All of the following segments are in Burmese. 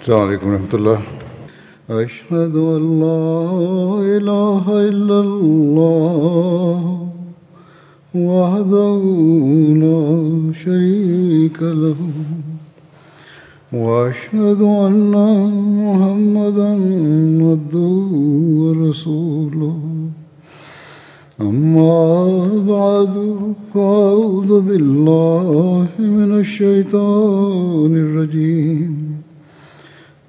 السلام عليكم ورحمة الله. أشهد أن لا إله إلا الله وحده لا شريك له وأشهد أن محمدا عبده ورسوله. أما بعد فأعوذ بالله من الشيطان الرجيم.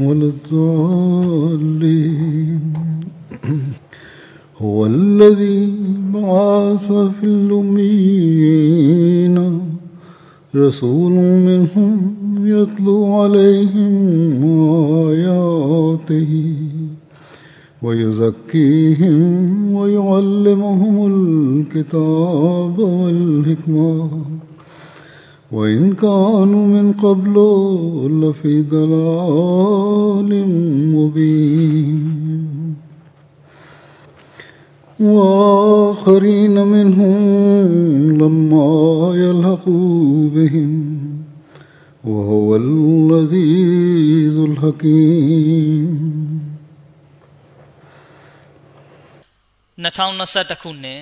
ولا الضالين هو الذي بعث في الأميين. رسول منهم يتلو عليهم آياته ويزكيهم ويعلمهم الكتاب والحكمة. وإن كانوا من قبل لفي ضلال مبين وآخرين منهم لما يلحقوا بهم وهو العزيز الحكيم 2021ခုနှစ်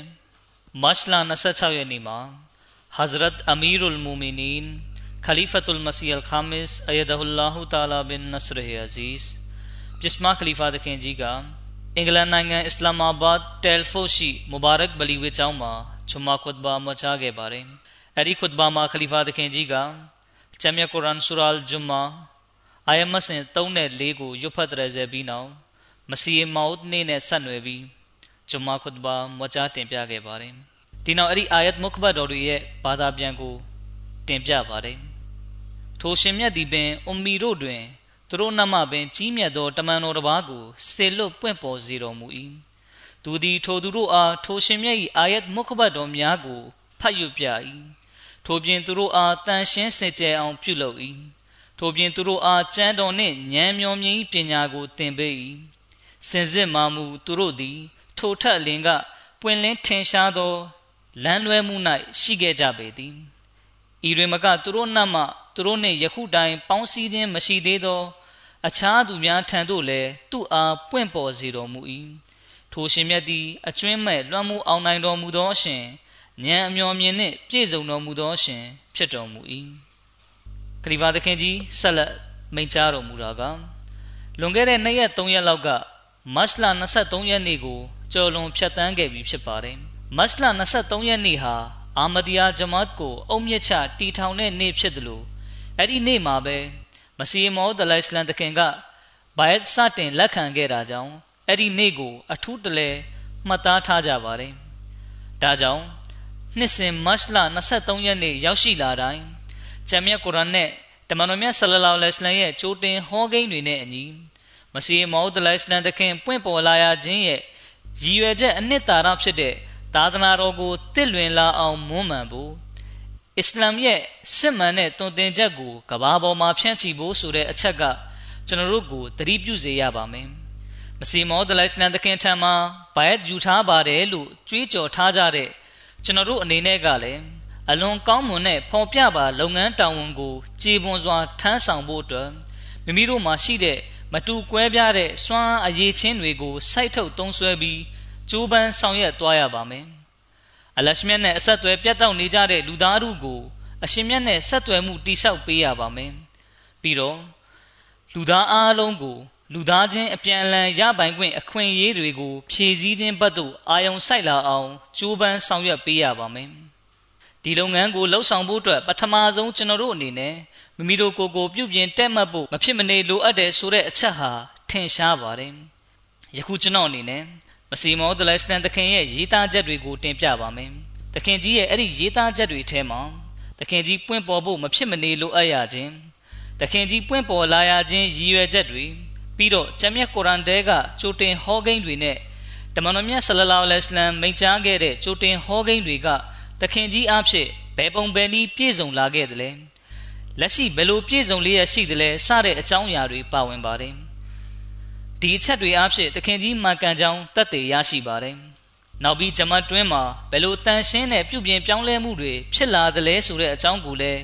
မတ်လ26ရက်နေ့မှာ Hazrat Amirul Muminin Khalifatul Masih Al-Khamis Ayadahullah Ta'ala bin Nasr Aziz ပြစ်မခလီဖာသခင်ကြီးကအင်္ဂလန်နိုင်ငံအစ္စလာမာဘတ်တယ်ဖိုရှိမူဘာရက်ဘလီဝေကျောင်းမှာဂျွမာခွတ်ဘာမချခဲ့ပါတယ်။အဲ ဒီခွတ်ဘာမှာခလီဖာသခင်ကြီးကကျမ်းမြတ်ကုရ်အာန်ဆူရာအလ်ဂျွမာအာယမတ်စဉ်3နဲ့4ကိုရွတ်ဖတ်ရစေပြီးနောက်မစီမောက်နေ့နဲ့ဆက်နွယ်ပြီးဂျွမာခွတ်ဘာမချတင်ပြခဲ့ပါတယ်။ဒီနောက်အဲ့ဒီအာယတ်မုခဘတ်တော်တွေရဲ့ဘာသာပြန်ကိုတင်ပြပါတယ်။ထိုရှင်မြတ်ဒီပင်အွန်မီတို့တွင်သူတို့နမပင်ကြီးမြတ်သောတမန်တော်တစ်ပါးကိုစေလွတ်ပွင့်ပေါ်စေတော်မူ၏သူသည်ထိုသူတို့အားထိုရှင်မြတ်၏အာယတ်မုခဘတ်တော်များကိုဖတ်ယူပြ၏ထိုပြင်သူတို့အားတန်ရှင်းစင်ကြယ်အောင်ပြုလုပ်၏ထိုပြင်သူတို့အားကျမ်းတော်နှင့်ဉာဏ်မျောမြင်ပညာကိုသင်ပေး၏စင်စစ်မှမူသူတို့သည် ထိုထက်လင်ကပွင့်လင်းထင်ရှားသော လမ်းလွဲမှု၌ရှိခဲ့ကြပေသည်ဤတွင်မကသူတို့နတ်မှသူတို့နှင့်ယခုတိုင်ပေါင်းစည်းခြင်းမရှိသေးသော အခြားသူများထံသို့လည်းသူ့အားပွင့်ပေါ်စေတော်မူ၏ထိုရှင်မြတ်သည်အကျွင်းမဲ့လွှမ်းမိုးအောင်နိုင်တော်မူသောရှင်ဉာဏ်အမျော်မြင်နှင့်ပြည့်စုံတော်မူသောရှင်ဖြစ်တော်မူ၏ခရီးပါသခင်ကြီးဆက်လက်မိန့်ကြားတော်မူတာကလွန်ခဲ့တဲ့နှစ်ရက်သုံးရက်လောက်ကမတ်လ23ရက်နေ့ကိုကျော်လွန်ဖြတ်တန်းခဲ့ပြီဖြစ်ပါတယ် မတ်လ23ရက်နေ့ဟာအာမဒီယာဂျမတ်ကိုအုံမြင့်ချတီထောင်တဲ့နေ့ဖြစ်တယ်လို့အဲ့ဒီနေ့မှာပဲမစီမောဒလိုင်စလန်တခင်ကဘိုင်စတင်လက်ခံခဲ့တာကြောင့်အဲ့ဒီနေ့ကို အထူးတလဲမှတ်သားထားကြပါတယ်။ဒါကြောင့်နှစ်စဉ်မတ်လ23ရက်နေ့ရောက်ရှိလာတိုင်းဂျမ်မြတ်ကုရ်အာန်နဲ့တမန်တော်မြတ်ဆလလောလဟ်အလိုင်းရဲ့ကြိုတင်ဟောကိန်းတွေနဲ့အညီမစီမောဒလိုင်စလန်တခင်ပွင့်ပေါ်လာရခြင်းရဲ့ရည်ရွယ်ချက်အနှစ်သာရဖြစ်တဲ့ သာသနာတော်ကိုတစ်လွင်လာအောင်မွမ်းမံဖို့အစ္စလာမ်ရဲ့စစ်မှန်တဲ့တုံသင်ချက်ကိုကဘာပေါ်မှာဖြန့်ချီဖို့ဆိုတဲ့အချက်ကကျွန်တော်တို့ကိုသတိပြုစေရပါမယ်။မစီမောဒလိုင်စလန်တခင်ထံမှာဘိုင်ယူထားပါတယ်လို့ကြွေးကြော်ထားကြတဲ့ကျွန်တော်တို့အနေနဲ့ကလည်းအလွန်ကောင်းမွန်တဲ့ဖော်ပြပါလုပ်ငန်းတာဝန်ကိုကြည်ပွန်စွာထမ်းဆောင်ဖို့အတွက်မိမိတို့မှာရှိတဲ့မတူကွဲပြားတဲ့စွမ်းအရေးချင်းတွေကိုစိုက်ထုတ်သုံးစွဲပြီး ကြိုးပမ်းဆောင်ရွက်သွားရပါမယ်။အလရှမြတ်နဲ့အဆက်အသွယ်ပြတ်တောက်နေကြတဲ့လူသားတို့ကိုအရှင်မြတ်နဲ့ဆက်သွယ်မှုတိဆောက်ပေးရပါမယ်ပြီးတော့လူသားအားလုံးကိုလူသားချင်းအပြန်အလှန်ရပိုင်ခွင့်အခွင့်အရေးတွေကိုဖြည့်ဆည်းခြင်းဘက်သို့အာရုံစိုက်လာအောင်ကြိုးပမ်းဆောင်ရွက်ပေးရပါမယ်ဒီလုပ်ငန်းကိုလှုပ်ဆောင်ဖို့အတွက်ပထမဆုံးကျွန်တော်တို့အနေနဲ့မိမိတို့ကိုယ်ကိုပြုပြင်တက်မှတ်ဖို့မဖြစ်မနေလိုအပ်တယ်ဆိုတဲ့အချက်ဟာထင်ရှားပါတယ်ယခုကျွန်တော်အနေနဲ့ မစီမောဒလက်စတန်တခင်ရဲ့ရေးသားချက်တွေကိုတင်ပြပါမယ်တခင်ကြီးရဲ့အဲ့ဒီရေးသားချက်တွေထဲမှာတခင်ကြီးပွင့်ပေါ်ဖို့မဖြစ်မနေလိုအပ်ရခြင်းတခင်ကြီးပွင့်ပေါ်လာရခြင်းရည်ရွယ်ချက်တွေပြီးတော့ကျမ်းမြတ်ကုရ်အာန်ထဲကကြိုတင်ဟောကိန်းတွေနဲ့တမန်တော်မြတ်ဆလလောလဟ်အလัยဟိမိန့်ကြားခဲ့တဲ့ကြိုတင်ဟောကိန်းတွေကတခင်ကြီးအဖြစ်ဘယ်ပုံဘယ်နည်းပြည့်စုံလာခဲ့သလဲလက်ရှိဘယ်လိုပြည့်စုံလျက်ရှိသလဲစတဲ့အကြောင်းအရာတွေပါဝင်ပါတယ် ဒီအချက်တွေအဖြစ်တခင်ကြီးမှန်ကန်ကြောင်းတတ်သိရရှိပါတယ်နောက်ပြီးဂျမတ်တွင်းမှာဘယ်လိုတန်ရှင်းတဲ့ပြုပြင်ပြောင်းလဲမှုတွေဖြစ်လာသလဲဆိုတဲ့အကြောင်းကိုလည်း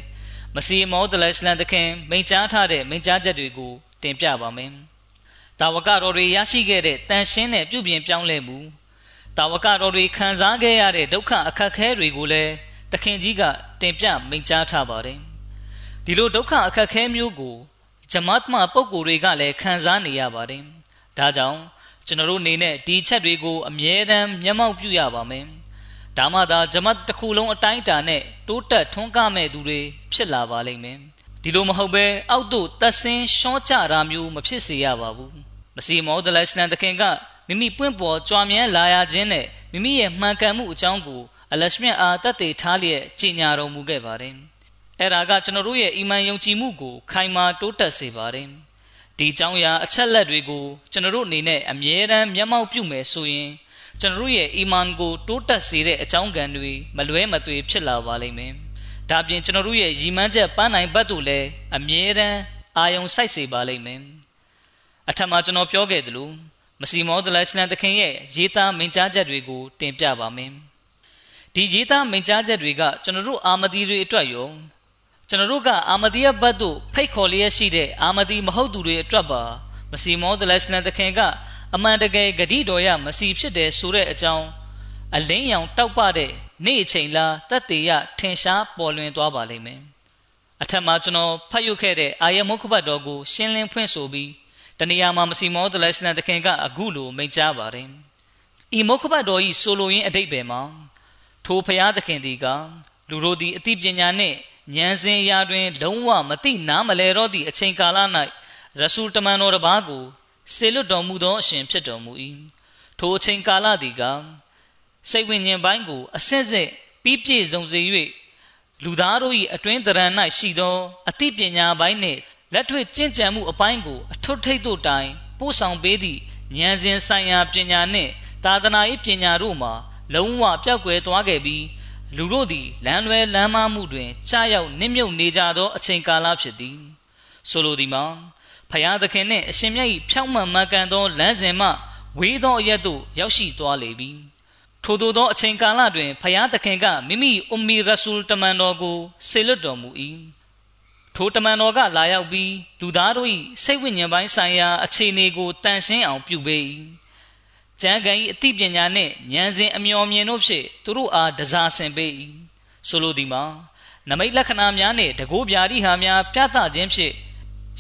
မစီမောဒလအစ္စလမ်တခင်မိန့်ကြားထားတဲ့မိန့်ကြားချက်တွေကိုတင်ပြပါမယ်။တာဝကတော်တွေရရှိခဲ့တဲ့တန်ရှင်းတဲ့ပြုပြင်ပြောင်းလဲမှုတာဝကတော်တွေခံစားခဲ့ရတဲ့ဒုက္ခအခက်ခဲတွေကိုလည်းတခင်ကြီးကတင်ပြမိန့်ကြားထားပါတယ်။ဒီလိုဒုက္ခအခက်ခဲမျိုးကိုဂျမတ်မှပုံကိုယ်တွေကလည်းခံစားနေရပါတယ်။ ဒါကြောင့်ကျွန်တော်တို့အနေနဲ့ဒီချက်တွေကိုအမြဲတမ်းမျက်မှောက်ပြုရပါမယ်။ဒါမှသာဂျမတ်တစ်ခုလုံးအတိုင်းအတာနဲ့တိုးတက်ထွန်းကားမဲ့သူတွေဖြစ်လာပါလိမ့်မယ်။ဒီလိုမဟုတ်ဘဲအောက်သို့တက်ဆင်းရှော့ချတာမျိုးမဖြစ်စေရပါဘူး။မစီမောဒလရှနန်တခင်ကမိမိပွင့်ပေါ်ကြွားမြဲလာရခြင်းနဲ့မိမိရဲ့မှန်ကန်မှုအကြောင်းကိုအလရှမြတ်အားတတ်သိထားလျက်ကြီးညာတော်မူခဲ့ပါတယ်။အဲ့ဒါကကျွန်တော်တို့ရဲ့အီမန်ယုံကြည်မှုကိုခိုင်မာတိုးတက်စေပါတယ်။ ဒီအကြောင်းအရာအချက်လက်တွေကိုကျွန်တော်တို့အနေနဲ့အမြဲတမ်းမျက်မှောက်ပြုမယ်ဆိုရင်ကျွန်တော်တို့ရဲ့အီမန်ကိုတိုးတက်စေတဲ့အကြောင်းကံတွေမလွဲမသွေဖြစ်လာပါလိမ့်မယ်။ဒါပြင်ကျွန်တော်တို့ရဲ့ရည်မှန်းချက်ပန်းနိုင်ဘက်တို့လည်းအမြဲတမ်းအာယုံစိုက်စေပါလိမ့်မယ်။အထက်မှာကျွန်တော်ပြောခဲ့သလိုမစီမောဒလရှလန်သခင်ရဲ့ရေးသားမိန့်ကြားချက်တွေကိုတင်ပြပါမယ်။ဒီရေးသားမိန့်ကြားချက်တွေကကျွန်တော်တို့အာမဒီတွေအတွက်ရော ကျွန်တော်တို့ကအာမဒီယဘတ်တို့ဖိတ်ခေါ်လျက်ရှိတဲ့အာမဒီမဟုတ်သူတွေအတွက်ပါမစီမောဒလက်စလန်တခင်ကအမှန်တကယ်ဂတိတော်ရမစီဖြစ်တယ်ဆိုတဲ့အကြောင်းအလင်းရောင်တောက်ပတဲ့နေ့အချိန်လားတတ်တေရထင်ရှားပေါ်လွင်သွားပါလိမ့်မယ်အထက်မှာကျွန်တော်ဖတ်ယူခဲ့တဲ့အာယမုခဘတ်တော်ကိုရှင်းလင်းဖွင့်ဆိုပြီးတနေရာမှာမစီမောဒလက်စလန်တခင်ကအခုလိုမိန့်ကြားပါတယ်ဤမုခဘတ်တော်ဤဆိုလိုရင်းအတိတ်ပဲမှာထိုဖျားသခင်ဒီကလူတို့သည်အသိပညာနှင့် ဉာဏ်စဉ်ရာတွင် လုံးဝမသိနားမလဲတော့သည့်အချိန်ကာလ၌ရဆူလ်တမန်တော်တစ်ပါးကိုဆေလွတ်တော်မူသောအရှင်ဖြစ်တော်မူ၏ထိုအချိန်ကာလသည်ကစိတ်ဝိညာဉ်ပိုင်းကိုအစစ်စစ်ပြီးပြည့်စုံစေ၍လူသားတို့၏အတွင်းတရံ၌ရှိသောအသိပညာပိုင်းနှင့်လက်တွေ့ကျင့်ကြံမှုအပိုင်းကိုအထွတ်ထိပ်သို့တိုင်ပို့ဆောင်ပေးသည့်ဉာဏ်စဉ်ဆိုင်ရာပညာနှင့်သာသနာ၏ပညာတို့မှာလုံးဝပြောက်ကွယ်သွားခဲ့ပြီး လူတို့သည်လမ်းလွဲလမ်းမမှုတွင်ကြာရောက်နစ်မြုပ်နေကြသောအချိန်ကာလဖြစ်သည်ဆိုလိုသည်မှာဖယားသခင်နှင့်အရှင်မြတ်၏ဖြောင့်မတ်မှန်ကန်သောလမ်းစဉ်မှဝေးသောအရက်သို့ရောက်ရှိသွားလေပြီထို့သောအချိန်ကာလတွင်ဖယားသခင်ကမိမိအူမီရဆူလ်တမန်တော်ကိုဆေလွတ်တော်မူ၏ထိုတမန်တော်ကလာရောက်ပြီးလူသားတို့၏စိတ်ဝိညာဉ်ပိုင်းဆိုင်ရာအခြေအနေကိုတန်ရှင်းအောင်ပြုပေး၏ ကျမ်းဂန်၏အသိပညာနှင့်ဉာဏ်စဉ်အမျော်မြင်တို့ဖြင့်သူတို့အားတစားဆင်ပေး၏ဆိုလိုသည်မှာနမိတ်လက္ခဏာများနှင့်တကိုးပြာတိဟာများပြသခြင်းဖြင့်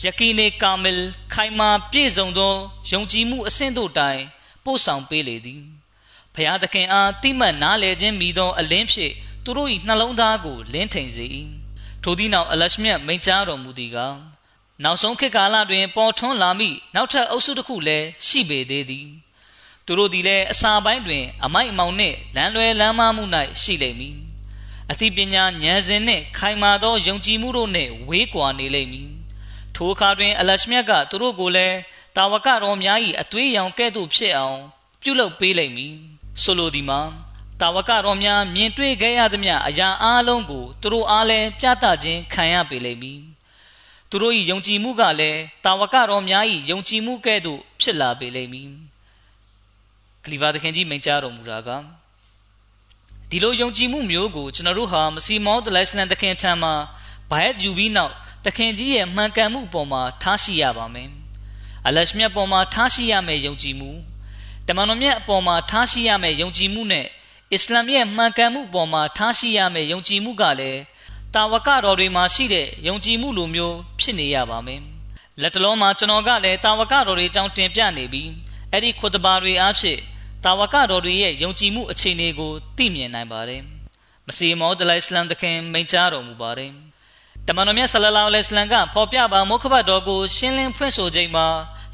ယကီနေကာမလ်ခိုင်မာပြည့်စုံသောယုံကြည်မှုအဆင့်တို့တိုင်ပို့ဆောင်ပေးလေသည်ဖျားသခင်အားတိမှတ်နားလည်ခြင်းမိသောအလင်းဖြင့်သူတို့၏နှလုံးသားကိုလင်းထိန်စေ၏ထိုသည့်နောက်အလရှမြတ်မိန့်ကြားတော်မူသည်ကနောက်ဆုံးခေတ်ကာလတွင် ပေါ်ထွန်းလာမိနောက်ထပ်အုပ်စုတစ်ခုလည်းရှိပေသေးသည် သူတို့သည်လည်းအစာပိုင်းတွင် အမိုက်အမောင်နှင့်လမ်းလွဲလမ်းမမှု၌ရှိလိမ့်မည်အသိပညာဉာဏ်စဉ်နှင့်ခိုင်မာသောယုံကြည်မှုတို့နှင့်ဝေးကွာနေလိမ့်မည်ထိုအခါတွင် အလရှမြတ်ကသူတို့ကိုလည်းတာဝကတော်များ၏အသွေးရောင်ကဲ့သို့ဖြစ်အောင် ပြုလုပ်ပေးလိမ့်မည်ဆိုလိုသည်မှာတာဝကတော်များမြင်တွေ့ခဲ့ရသမျှအရာအလုံးကိုသူတို့အားလည်းပြသခြင်းခံရပေလိမ့်မည်သူတို့၏ယုံကြည်မှုကလည်းတာဝကတော်များ၏ယုံကြည်မှုကဲ့သို့ဖြစ်လာပေလိမ့်မည် လီဗာသခင်ကြီးမိန့်ကြားတော်မူတာကဒီလိုယုံကြည်မှုမျိုးကိုကျွန်တော်တို့ဟာမစီမောဒလိုင်စလန်သခင်ထံမှာဘိုင်ယူပြီးနောက်သခင်ကြီးရဲ့မှန်ကန်မှုပေါ်မှာထားရှိရပါမယ်အလရှမြတ်ပေါ်မှာထားရှိရမယ့်ယုံကြည်မှုတမန်တော်မြတ်အပေါ်မှာထားရှိရမယ့်ယုံကြည်မှုနဲ့အစ္စလာမ်ရဲ့မှန်ကန်မှုပေါ်မှာထားရှိရမယ့်ယုံကြည်မှုကလည်းတာဝကတော်တွေမှာရှိတဲ့ယုံကြည်မှုလိုမျိုးဖြစ်နေရပါမယ်လက်တလုံးမှာကျွန်တော်ကလည်းတာဝကတော်တွေအကြောင်းတင်ပြနေပြီး အဲ့ဒီခွတ်တဘာတွေအားဖြင့်တာဝကတော်တွေရဲ့ယုံကြည်မှုအခြေအနေကိုသိမြင်နိုင်ပါတယ်မစီမောဒလိုင်စလမ်တခင်မိန့်ကြားတော်မူပါတယ်တမန်တော်မြတ်ဆလလောလဟ်အလัยဟိဝါစလမ်ကဖော်ပြပါမုခဘတ်တော်ကိုရှင်းလင်းဖွင့်ဆိုချိန်မှာ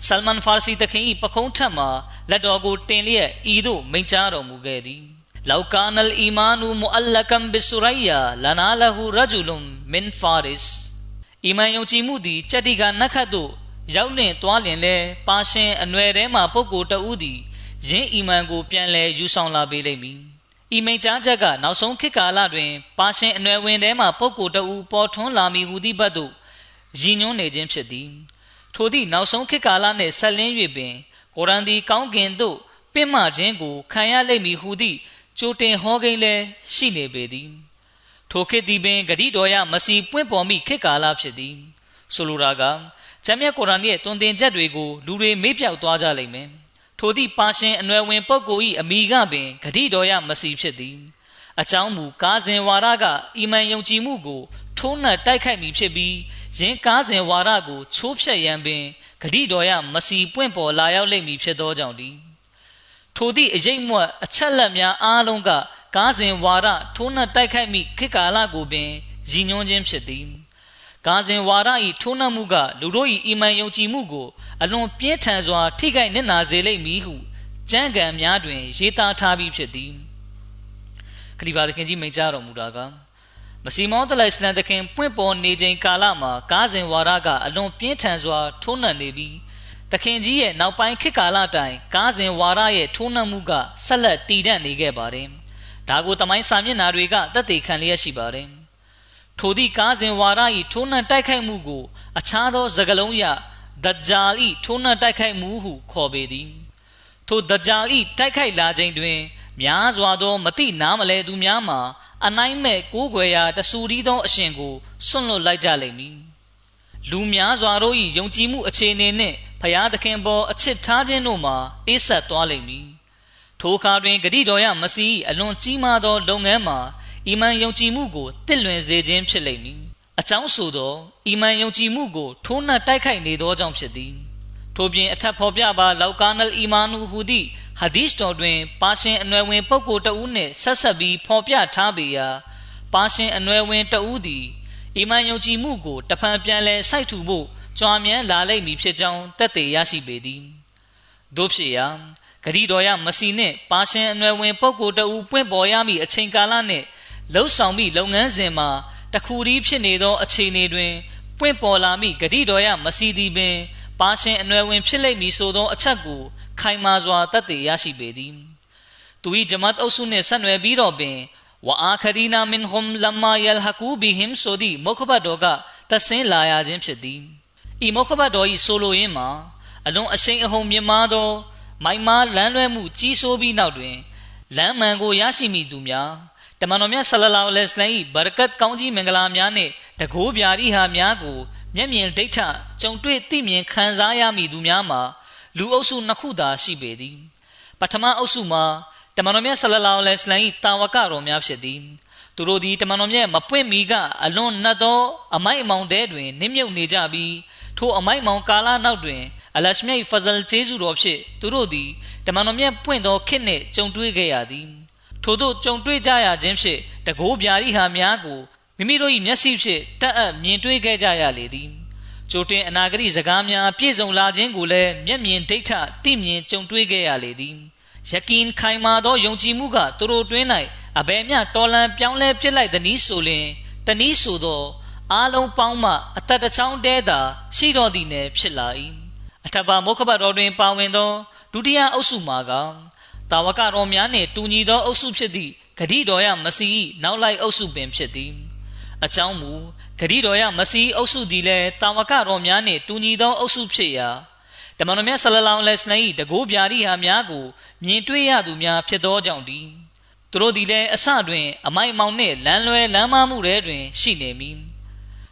ဆလမန်ဖာစီတခင်၏ပခုံးထက်မှာလက်တော်ကိုတင်လျက်ဤသို့မိန့်ကြားတော်မူခဲ့သည်လောက်ကာနလ်အီမာနူမူအလကမ်ဘီဆူရိုင်ယာလနာလဟူရဂျူလုံမင်ဖာရစ်အီမန်ယုံကြည်မှုသည်ကြက်တီကနတ်ခတ်သို့ ရောက်လင်သွားလင်လဲပါရှင်အနွယ်ထဲမှာပုဂ္ဂိုလ်တဦးသည်ယင်းအီမန်ကိုပြန်လဲယူဆောင်လာပေးလိမ့်မည်။ဤမိန့်ကြားချက်ကနောက်ဆုံးခေတ်ကာလတွင်ပါရှင်အနွယ်ဝင်ထဲမှပုဂ္ဂိုလ်တဦးပေါ်ထွန်းလာမည်ဟူသည့်ဘက်သို့ရည်ညွှန်းနေခြင်းဖြစ်သည်။ထိုသည့်နောက်ဆုံးခေတ်ကာလနှင့်ဆက်လင်း၍ပင်ကုရ်အန်သည်ကောင်းကင်သို့ပင့်မခြင်းကိုခံရလိမ့်မည်ဟူသည့်ကြိုတင်ဟောကိန်းလည်းရှိနေပေသည်။ထိုခေတ်သည်ပင်ဂတိတော်ရမစီပွင့်ပေါ်မိခေတ်ကာလဖြစ်သည်။ဆိုလိုတာက ကျမ်းမြတ်ကုရ်အန်ရဲ့တွင်တင်ချက်တွေကိုလူတွေမေ့ပြောက်သွားကြလိမ့်မယ်။ထိုသည့်ပါရှင်အနွယ်ဝင်ပုဂ္ဂိုလ်၏အမိကပင်ဂတိတော်ရမစီဖြစ်သည်အကြောင်းမူကားစဉ်ဝါရကအီမန်ယုံကြည်မှုကိုထိုးနှက်တိုက်ခိုက်မိဖြစ်ပြီးယင်းကားစဉ်ဝါရကိုချိုးဖျက်ရန်ပင်ဂတိတော်ရမစီပွင့်ပေါ်လာရောက်လိမ့်မည်ဖြစ်သောကြောင့်ဒီထိုသည့်အရေးမွတ်အချက်လက်များအားလုံးကကားစဉ်ဝါရထိုးနှက်တိုက်ခိုက်မိခေတ်ကာလကိုပင်ရည်ညွှန်းခြင်းဖြစ်သည် ကာဇင်ဝါဒ၏ထိုးနှက်မှုကလူတို့၏အီမန်ယုံကြည်မှုကိုအလွန်ပြင်းထန်စွာ ထိခိုက်နစ်နာစေလိမ့်မည်ဟုကြံ့ကံများတွင်ရေးသားထားပြီးဖြစ်သည်ခလီဖာသခင်ကြီးမိန့်ကြားတော်မူတာကမစီမောတလိုက်စလန်သခင်ပွင့်ပေါ်နေချိန်ကာလမှာကားစဉ်ဝါဒကအလွန်ပြင်းထန်စွာ ထိုးနှက်နေပြီးသခင်ကြီးရဲ့နောက်ပိုင်းခေတ်ကာလတိုင်ကားစဉ်ဝါဒရဲ့ထိုးနှက်မှုကဆက်လက်တည်တံ့နေခဲ့ပါတယ်။ဒါကိုတမိုင်းစာမျက်နှာတွေကသက်သေခံလျက်ရှိပါတယ်။ ထိုသည့်ကားစဉ်ဝါဒ၏ထိုးနှံတိုက်ခိုက်မှုကို အခြားသောစကားလုံးရဒဂျာလ်၏ထိုးနှံတိုက်ခိုက်မှုဟုခေါ်ပေသည်ထိုဒဂျာလ်၏တိုက်ခိုက်လာခြင်းတွင် များစွာသောမတိနားမလဲသူများမှာအနိုင်မဲ့ကိုးကွယ်ရာတဆူရီးသောအရှင်ကိုစွန့်လွတ်လိုက်ကြလိမ့်မည်လူများစွာတို့၏ယုံကြည်မှုအခြေအနေနှင့်ဖျားသခင်ပေါ်အချစ်ထားခြင်းတို့မှာအေးဆက်သွားလိမ့်မည်ထိုအခါတွင်ဂတိတော်ရမစီအလွန်ကြီးမားသောလုပ်ငန်းမှာ အီမန်ယုံကြည်မှုကိုတစ်လွင်စေခြင်းဖြစ်လိမ့်မည်အကြောင်းဆိုသောအီမန်ယုံကြည်မှုကိုထိုးနှက်တိုက်ခိုက်နေသောကြောင့်ဖြစ်သည်ထို့ပြင်အထက်ဖော်ပြပါလောက်ကာနလ်အီမာနူဟူသည့်ဟာဒီစ်တော်တွင်ပါရှင်အနွယ်ဝင်ပုဂ္ဂိုလ်တဦးနှင့်ဆက်ဆက်ပြီးဖော်ပြထားပေရာပါရှင်အနွယ်ဝင်တဦးသည်အီမန်ယုံကြည်မှုကိုတဖန်ပြန်လဲစိုက်ထူဖို့ကြွားမြန်းလာလိမ့်မည်ဖြစ်ကြောင်းတက်သေးရရှိပေသည်တို့ဖြစ်ရာဂရီတော်ရမစီနှင့်ပါရှင်အနွယ်ဝင်ပုဂ္ဂိုလ်တဦးပွင့်ပေါ်ရမည့်အချိန်ကာလနှင့် လှုပ်ဆောင်မိလုပ်ငန်းစဉ်မှာတခုတည်းဖြစ်နေသော အခြေအနေတွင်ပွင့်ပေါ်လာမိဂတိတော်ရမစီသည်ပင်ပါရှင်အနွယ်ဝင်ဖြစ်လိမ့်မည်ဆိုသောအချက်ကိုခိုင်မာစွာတတ်သိရရှိပေသည်သူ၏ဂျမတ်အုပ်စုနှင့်ဆက်နွယ်ပြီးတော့ပင်ဝအာခရီနာမင်ဟွမ်လမ်မာယလ်ဟကူဘီဟင်ဆိုသည့်မုခဘတ်တော်ကတဆင်းလာရခြင်းဖြစ်သည်ဤမုခဘတ်တော်၏ဆိုလိုရင်းမှာအလွန်အရှိန်အဟုန်မြင့်မားသော မိုင်မာလမ်းလွဲမှုကြီးစိုးပြီးနောက်တွင်လမ်းမှန်ကိုရရှိမိသူများတ မန်တော်မြတ်ဆလလောလဟ်အလိုင်းဘာရကတ်ကောင်းကြီးမင်္ဂလာများနှင့်တကိုးပြာရီဟာများကိုမျက်မြင်ဒိဋ္ဌကြုံတွေ့သိမြင်ခံစားရမည်သူများမှာလူအုပ်စုနှစ်ခုသာရှိပေသည်ပထမအုပ်စုမှာတမန်တော်မြတ်ဆလလောလဟ်အလိုင်းတာဝကတော်များဖြစ်သည်သူတို့သည်တမန်တော်မြတ်မပွင့်မီကအလွန်နှက်သောအမိုက်အမောင်တဲတွင်နစ်မြုပ်နေကြပြီးထိုအမိုက်မောင်ကာလနောက်တွင်အလရှမြတ်ဖဇလ်ကျေးဇူးတော်ဖြင့်သူတို့သည်တမန်တော်မြတ်ပွင့်သောခေတ်နှင့်ကြုံတွေ့ခဲ့ရသည် ထို့သို့ကြုံတွေ့ကြရခြင်းဖြင့်တကိုးဗျာရိဟာများကိုမိမိတို့၏မျက်စိဖြင့်တက်အပ်မြင်တွေ့ခဲ့ကြရလေသည်ကြိုတင်အနာဂတိစကားများပြည့်စုံလာခြင်းကိုလည်းမျက်မြင်ဒိဋ္ဌသိမြင်ကြုံတွေ့ခဲ့ရလေသည်ယကင်ခိုင်မာသောယုံကြည်မှုကသူတို့တွင်၌အဘယ်မျှတော်လန်ပြောင်းလဲပြစ်လိုက်သည်နည်းဆိုလျင်တနည်းဆိုသောအားလုံးပေါင်းမှအသက်တစ်ချောင်းတဲသာရှိတော်သည်နယ်ဖြစ်လာ၏အထက်ပါမုခဘတ်တော်တွင်ပါဝင်သောဒုတိယအုပ်စုမှာက တာဝကတော်များနှင့်တူညီသောအုပ်စုဖြစ်သည့်ဂတိတော်ရမစီနောက်လိုက်အုပ်စုပင်ဖြစ်သည်အကြောင်းမူဂတိတော်ရမစီအုပ်စုသည်လည်းတာဝကတော်များနှင့်တူညီသောအုပ်စုဖြစ်ရာတမန်တော်မြတ်ဆလလောင်လက်စနေတကိုးပြာရိဟာများကိုမြင်တွေ့ရသူများဖြစ်သောကြောင့်ဒီသူတို့သည်လည်းအစတွင်အမိုက်မောင်နှင့်လမ်းလွဲလမ်းမမှုတွေတွင်ရှိနေမည်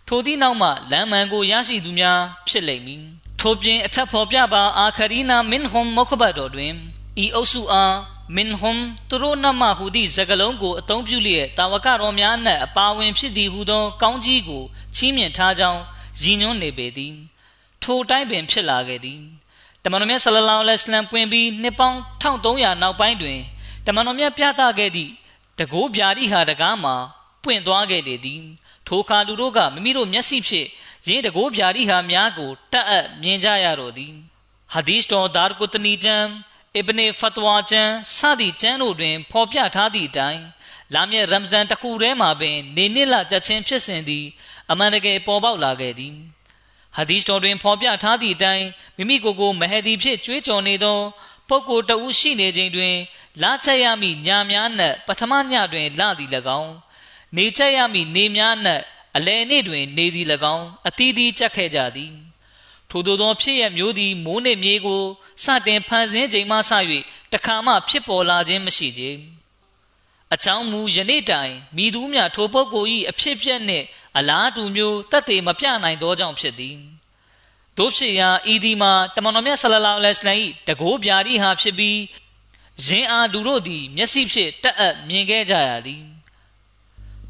ထိုသည့်နောက်မှလမ်းမှန်ကိုရရှိသူများဖြစ်လိမ့်မည်ထို့ပြင်အထက်ဖော်ပြပါအာခရီနာမင်ဟွမ်မုခဘတ်တော်တွင် ဤအုပ်စုအားမင်ဟွမ်သူတို့နမဟူသည့်စကလုံးကိုအသုံးပြုလျက်တာဝကတော်များနှင့်အပါဝင်ဖြစ်သည်ဟူသောကောင်းကြီးကိုချီးမြှင့်ထားကြောင်းရည်ညွှန်းနေပေသည်ထိုတိုင်းပင်ဖြစ်လာခဲ့သည်တမန်တော်မြတ်ဆလလောလဟ်အလัยဟိပွင့်ပြီးနှစ်ပေါင်း1300နောက်ပိုင်းတွင်တမန်တော်မြတ်ပြသခဲ့သည့်တကိုးဗျာတိဟာတကားမှာပွင့်သွားခဲ့လေသည်ထိုအခါလူတို့ကမိမိတို့မျက်စိဖြင့်ရင်းတကိုးဗျာတိဟာများကိုတက်အပ်မြင်ကြရတော့သည်ဟာဒီစ်တော်ဒါရ်ကုတနီကျမ်း အစ်ဘနေဖတ်ဝါကျမ်းစသည့်ကျမ်းတို့တွင် ဖော်ပြထားသည့်အတိုင်းလာမည့်ရမ်ဇန်တစ်ခုထဲမှာပင်နေနစ်လကြချင်းဖြစ်စဉ်သည်အမှန်တကယ်ပေါ်ပေါက်လာခဲ့သည်ဟာဒီစ်တော်တွင်ဖော်ပြထားသည့်အတိုင်းမိမိကိုယ်ကိုမဟဒီဖြစ်ကြွေးကြော်နေသောပုဂ္ဂိုလ်တဦးရှိနေခြင်းတွင်လာချက်ရမည့်ညာများနှင့်ပထမညတွင်လသည်၎င်းနေချက်ရမည့်နေများနှင့်အလယ်နေ့တွင် နေသည်၎င်းအသီးသီးချက်ခဲ့ကြသည် ထို့သောသောဖြစ်ရမျိုးသည်မိုးနှင့်မြေကိုစတင်ဖန်ဆင်းချိန်မှစ၍တခါမှဖြစ်ပေါ်လာခြင်းမရှိကြအချောင်းမူယနေ့တိုင်မိသူများထိုပုဂ္ဂိုလ်၏အဖြစ်ပြက်နှင့်အလားတူမျိုးတတ်သေးမပြနိုင်သောကြောင့်ဖြစ်သည်တို့ဖြစ်ရာဤဒီမှာတမန်တော်မြတ်ဆလလောလဟ်အလိုင်းတကိုးဗျာဒီဟာဖြစ်ပြီးယင်းအားလူတို့သည် မျက်စိဖြင့်တက်အပ်မြင်ခဲ့ကြရသည်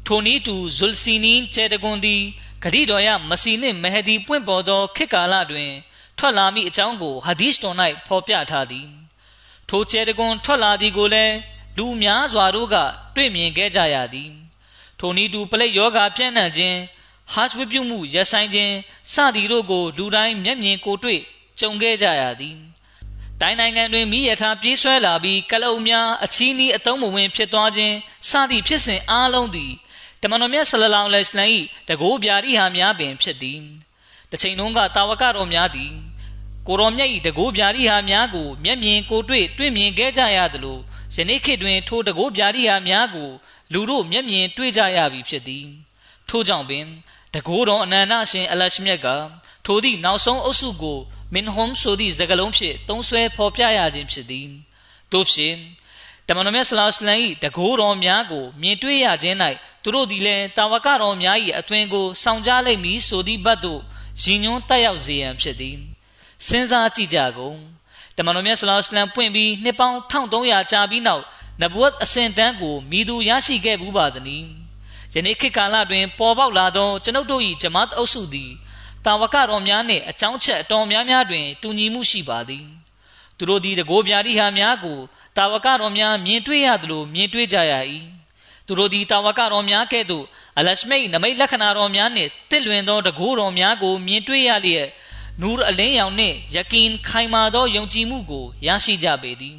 ထိုနည်းတူဇုလ်စီနီကျဲတကွန်သည် ဂရိတော်ရမစီနှင့်မဟဒီပွင့်ပေါ်သောခေတ်ကာလတွင် ထွက်လာမိအကြောင်းကိုဟာဒီစ်တော်၌ဖော်ပြထားသည်ထိုကျဲတကွန်ထွက်လာသည်ကိုလည်းလူများစွာတို့ကတွေ့မြင်ခဲ့ကြရသည်ထိုနည်းတူပလိတ်ယောဂါပြန့်နှံ့ခြင်းဟာချဝပြုမှုရဆိုင်ခြင်းစသည်တို့ကိုလူတိုင်းမျက်မြင်ကိုတွေ့ကြုံခဲ့ကြရသည်တိုင်းနိုင်ငံတွင်မိရထားပြေးဆွဲလာပြီးကလုံများအချီးနီးအတုံးမဝင်ဖြစ်သွားခြင်းစသည့်ဖြစ်စဉ်အားလုံးသည် တမန်တော်မြတ်ဆလလောင်လဟ်အလိုင်းတကိုးဗျာတိဟာများပင်ဖြစ်သည်တစ်ချိန်လုံးကတာဝကတော်များသည်ကိုရောမြတ်၏တကိုးဗျာတိဟာများကိုမျက်မြင်ကိုတွေ့တွေ့မြင်ခဲ့ကြရသလိုယနေ့ခေတ်တွင်ထိုတကိုးဗျာတိဟာများကိုလူတို့မျက်မြင်တွေ့ကြရပြီဖြစ်သည်ထို့ကြောင့်ပင်တကိုးတော်အနန္တရှင်အလရှမြတ်ကထိုသည့်နောက်ဆုံးအုပ်စုကိုမင်ဟွမ်ဆိုသည့်စကားလုံးဖြင့်သုံးဆွဲဖော်ပြရခြင်းဖြစ်သည်တို့ဖြင့် တမန်တော်မြတ်ဆလောလ္လမ်၏တကိုးတော်များကိုမြင်တွေ့ရခြင်း၌သူတို့သည်လည်းတာဝကတော်များ၏အသွင်ကိုဆောင်ကြလိမ့်မည်ဆိုသည့်ဘတ်သို့ရည်ညွှန်းတက်ရောက်စေရန်ဖြစ်သည်စဉ်းစားကြည့်ကြကုန်တမန်တော်မြတ်ဆလောလ္လမ်ပွင့်ပြီးနှစ်ပေါင်း1300ကြာပြီးနောက်နဗဝတ်အစဉ်တန်းကိုမိသူရရှိခဲ့ဘူးပါသည်ယနေ့ခေတ်ကာလတွင်ပေါ်ပေါက်လာသောကျွန်ုပ်တို့၏ဂျမတ်အုပ်စုသည်တာဝကတော်များနှင့်အကြောင်းချက်အတော်များများတွင်တူညီမှုရှိပါသည်သူတို့သည်တကိုးပြာတိဟာများကို တာဝကတော်များမြင်တွေ့ရသလိုမြင်တွေ့ကြရ၏သူတို့သည်တာဝကတော်များကဲ့သို့အလရှမိတ်နမိတ်လက္ခဏာတော်များနှင့်တစ်လွင်သောတကိုးတော်များကိုမြင်တွေ့ရလျက်နူရအလင်းရောင်နှင့်ယကင်ခိုင်မာသောယုံကြည်မှုကိုရရှိကြပေသည်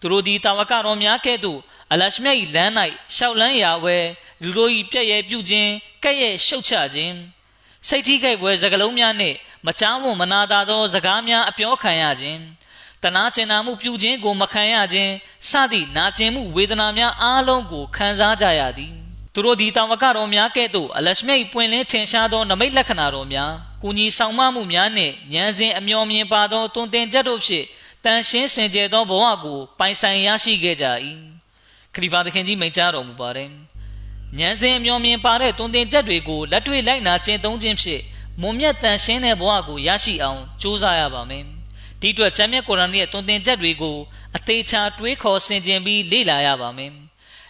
သူတို့သည်တာဝကတော်များကဲ့သို့အလရှမြတ်၏လမ်း၌ရှောက်လန်းရာဝဲလူတို့၏ပြည့်ရဲ့ပြုခြင်းကဲ့ရဲ့ရှုတ်ချခြင်းစိတ်ထိခိုက်ပွဲစကလုံးများနှင့်မချားမွန်မနာသာသောစကားများအပြောခံရခြင်း တနာကျင်နာမှုပြုခြင်းကိုမခံရခြင်းစသည့်နာကျင်မှုဝေဒနာများအားလုံးကိုခံစားကြရသည်သူတို့ဒီတာဝကတော်များကဲ့သို့အလရှမိတ်ပွင့်လင်းထင်ရှားသောနမိတ်လက္ခဏာတော်များကုညီဆောင်မမှုများနှင့်ဉာဏ်စဉ်အမျော်မြင်ပါသောတွင်တင်ချက်တို့ဖြင့်တန်ရှင်းစင်ကြယ်သောဘဝကိုပိုင်ဆိုင်ရရှိခဲ့ကြ၏ခရီးဖာသခင်ကြီးမိန့်ကြားတော်မူပါတယ်ဉာဏ်စဉ်အမျော်မြင်ပါတဲ့တွင်တင်ချက်တွေကိုလက်တွေ့လိုက်နာကျင့်သုံးခြင်းဖြင့်မွန်မြတ်တန်ရှင်းတဲ့ဘဝကိုရရှိအောင်ကြိုးစားရပါမယ် ဒီအတွက်ကျမ်းမြတ်ကုရ်အာန်ရဲ့တွင်တင်ချက်တွေကိုအသေးချာတွေးခေါ်ဆင်ခြင်ပြီးလေ့လာရပါမယ်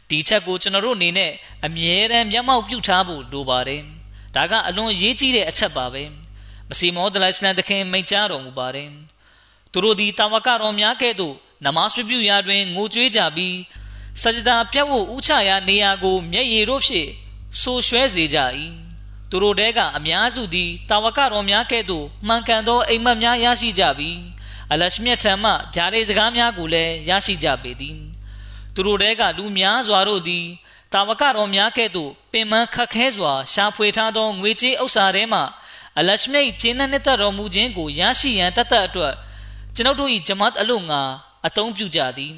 ဒီချက်ကိုကျွန်တော်တို့အနေနဲ့အမြဲတမ်းမျက်မှောက်ပြုထားဖို့လိုပါတယ်ဒါကအလွန်ရေးကြီးတဲ့အချက်ပါပဲမစီမောဒလိုင်စလန်တခင်မိန့်ကြားတော်မူပါတယ်သူတို့သည်တာဝကတော်များကဲ့သို့နမတ်ပြုရာတွင်ငိုကြွေးကြပြီးစကြဒါပြတ်ဖို့ဥချရာနေရာကိုမျက်ရည်တို့ဖြင့်ဆိုရွှဲစေကြ၏သူတို့တဲကအများစုသည်တာဝကတော်များကဲ့သို့မှန်ကန်သောအိမ်မက်များရရှိကြပြီး အလရှမြတ်ထံမှဗျာဒိတ်စကားများကိုလည်းရရှိကြပေသည်သူတို့တဲကလူများစွာတို့သည်တာဝကတော်များကဲ့သို့ပင်မခက်ခဲစွာရှာဖွေထားသောငွေကြေးဥစ္စာထဲမှအလရှမြတ်ခြေနှက်နှစ်သက်တော်မူခြင်းကိုရရှိရန်တသက်အတွက်ကျွန်ုပ်တို့၏ဂျမတ်အလို့ငါအသုံးပြုကြသည်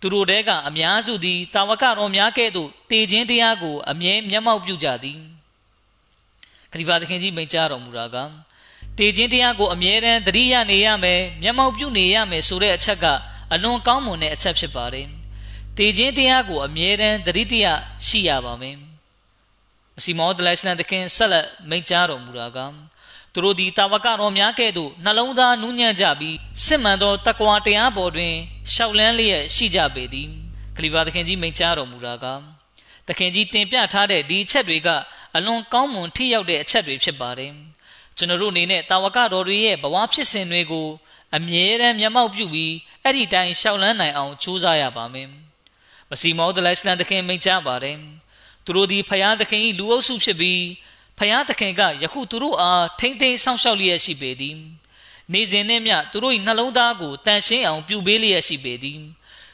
သူတို့တဲကအများစုသည်တာဝကတော်များကဲ့သို့တည်ခြင်းတရားကိုအမြဲမျက်မှောက်ပြုကြသည်ခရီးပါသခင်ကြီးမိန့်ကြားတော်မူတာက တည်ခြင်းတရားကိုအမြဲတမ်းသတိရနေရမယ်မျက်မှောက်ပြုနေရမယ်ဆိုတဲ့အချက်ကအလွန်ကောင်းမွန်တဲ့အချက်ဖြစ်ပါတယ်တည်ခြင်းတရားကိုအမြဲတမ်းသတိတရရှိရပါမယ်မစီမောဒလိုင်စလန်သခင်ဆက်လက်မိန့်ကြားတော်မူတာကသူတို့သည်တာဝကတော်များကဲ့သို့နှလုံးသားနူးညံ့ကြပြီးစစ်မှန်သောတကွာတရားပေါ်တွင်ရှောက်လန်းလျက်ရှိကြပေသည်ခလီဖာသခင်ကြီးမိန့်ကြားတော်မူတာကသခင်ကြီးတင်ပြထားတဲ့ဒီအချက်တွေကအလွန်ကောင်းမွန်ထိရောက်တဲ့အချက်တွေဖြစ်ပါတယ် ကျွန်တော်တို့အနေနဲ့တာဝကတော်တွေရဲ့ဘဝဖြစ်စဉ်တွေကိုအမြဲတမ်းမျက်မှောက်ပြုပြီးအဲ့ဒီတိုင်းရှောက်လန်းနိုင်အောင်ကြိုးစားရပါမယ်မစီမောဒလိုင်စလန်တခင်မိန့်ကြားပါတယ်သူတို့ဒီဖယားသခင်၏လူအုပ်စုဖြစ်ပြီးဖယားသခင်ကယခုသူတို့အားထိမ့်သိမ်းဆောင်ရှောက်လျက်ရှိပေသည်နေစဉ်နဲ့မျှသူတို့၏နှလုံးသားကိုတန်ရှင်းအောင်ပြုပေးလျက်ရှိပေသည်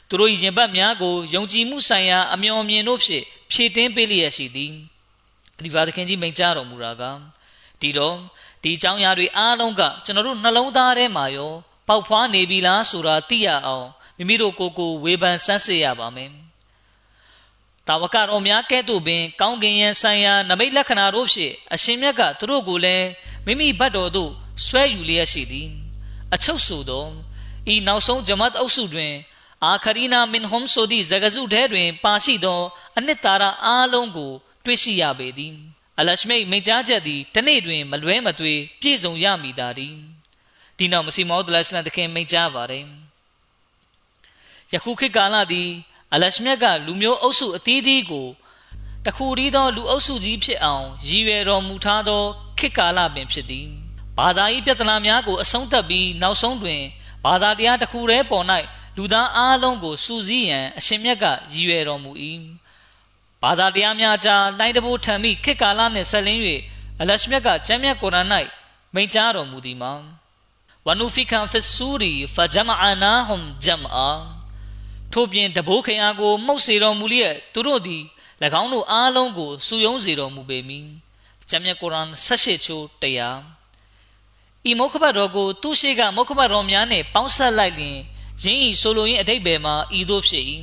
သူတို့၏ရင်ပတ်များကိုယုံကြည်မှုဆိုင်ရာအမျှော်မြင်တို့ဖြင့်ဖြည့်တင်းပေးလျက်ရှိသည်ခရီးပါသခင်ကြီးမိန့်ကြားတော်မူတာကဒီတော့ ဒီအကြောင်းအရာတွေအားလုံးကကျွန်တော်တို့နှလုံးသားထဲမှာရောပေါက်ဖွားနေပြီလားဆိုတာသိရအောင်မိမိတို့ကိုယ်ကိုဝေဖန်ဆန်းစစ်ရပါမယ်တာဝကတော်များကဲ့သို့ပင် ကောင်းကင်ယံဆိုင်ရာနမိတ်လက္ခဏာတို့ဖြင့်အရှင်မြတ်ကသူတို့ကိုလည်းမိမိဘတ်တော်သို့ဆွဲယူလျက်ရှိသည်အချုပ်ဆိုသောဤနောက်ဆုံးဂျမတ်အုပ်စုတွင် အာခရီနာမင်ဟွမ်ဆိုသည့်ဇဂဇုထဲတွင် ပါရှိသော အနှစ်သာရအားလုံးကို တွေ့ရှိရပေသည် အလရှမိတ်မိန့်ကြားချက်သည်တနေ့တွင် မလွဲမသွေပြည့်စုံရမည်သာသည်ဒီနောက်မစီမောဒလရှလန်တခင်မိန့်ကြားပါတယ်ယခုခေတ်ကာလသည်အလရှမြတ်ကလူမျိုးအုပ်စုအသီးသီးကိုတခုတည်းသော လူအုပ်စုကြီးဖြစ်အောင်ရည်ရွယ်တော်မူထားသောခေတ်ကာလပင်ဖြစ်သည်ဘာသာရေးပြဿနာများကိုအဆုံးသတ်ပြီးနောက်ဆုံးတွင်ဘာသာတရားတစ်ခုတည်းပေါ်၌လူသားအားလုံးကိုစူးစီးရန်အရှင်မြတ်ကရည်ရွယ်တော်မူ၏ ဘာသာတရားများကြားလိုင်းတဘိုးထံမိခေတ်ကာလနှင့်ဆက်လင်း၍အလရှမြတ်ကကျမ်းမြတ်ကုရ်အာန်၌မိန့်ကြားတော်မူသည်မှာဝနုဖီကန်ဖစ်ဆူရီဖဂျမအာနာဟွမ်ဂျမ်အာထို့ပြင်တဘိုးခင်အားကိုမှုတ်စေတော်မူလျက်သူတို့သည်၎င်းတို့အားလုံးကိုစုယုံစေတော်မူပေမည်ကျမ်းမြတ်ကုရ်အာန်18ချိုးတရားဤမုခဘတ်တော်ကိုသူရှိကမုခဘတ်တော်များနှင့်ပေါင်းဆက်လိုက်လျင်ယင်းဤဆိုလိုရင်းအတိတ်ဘယ်မှာဤသို့ဖြစ်၏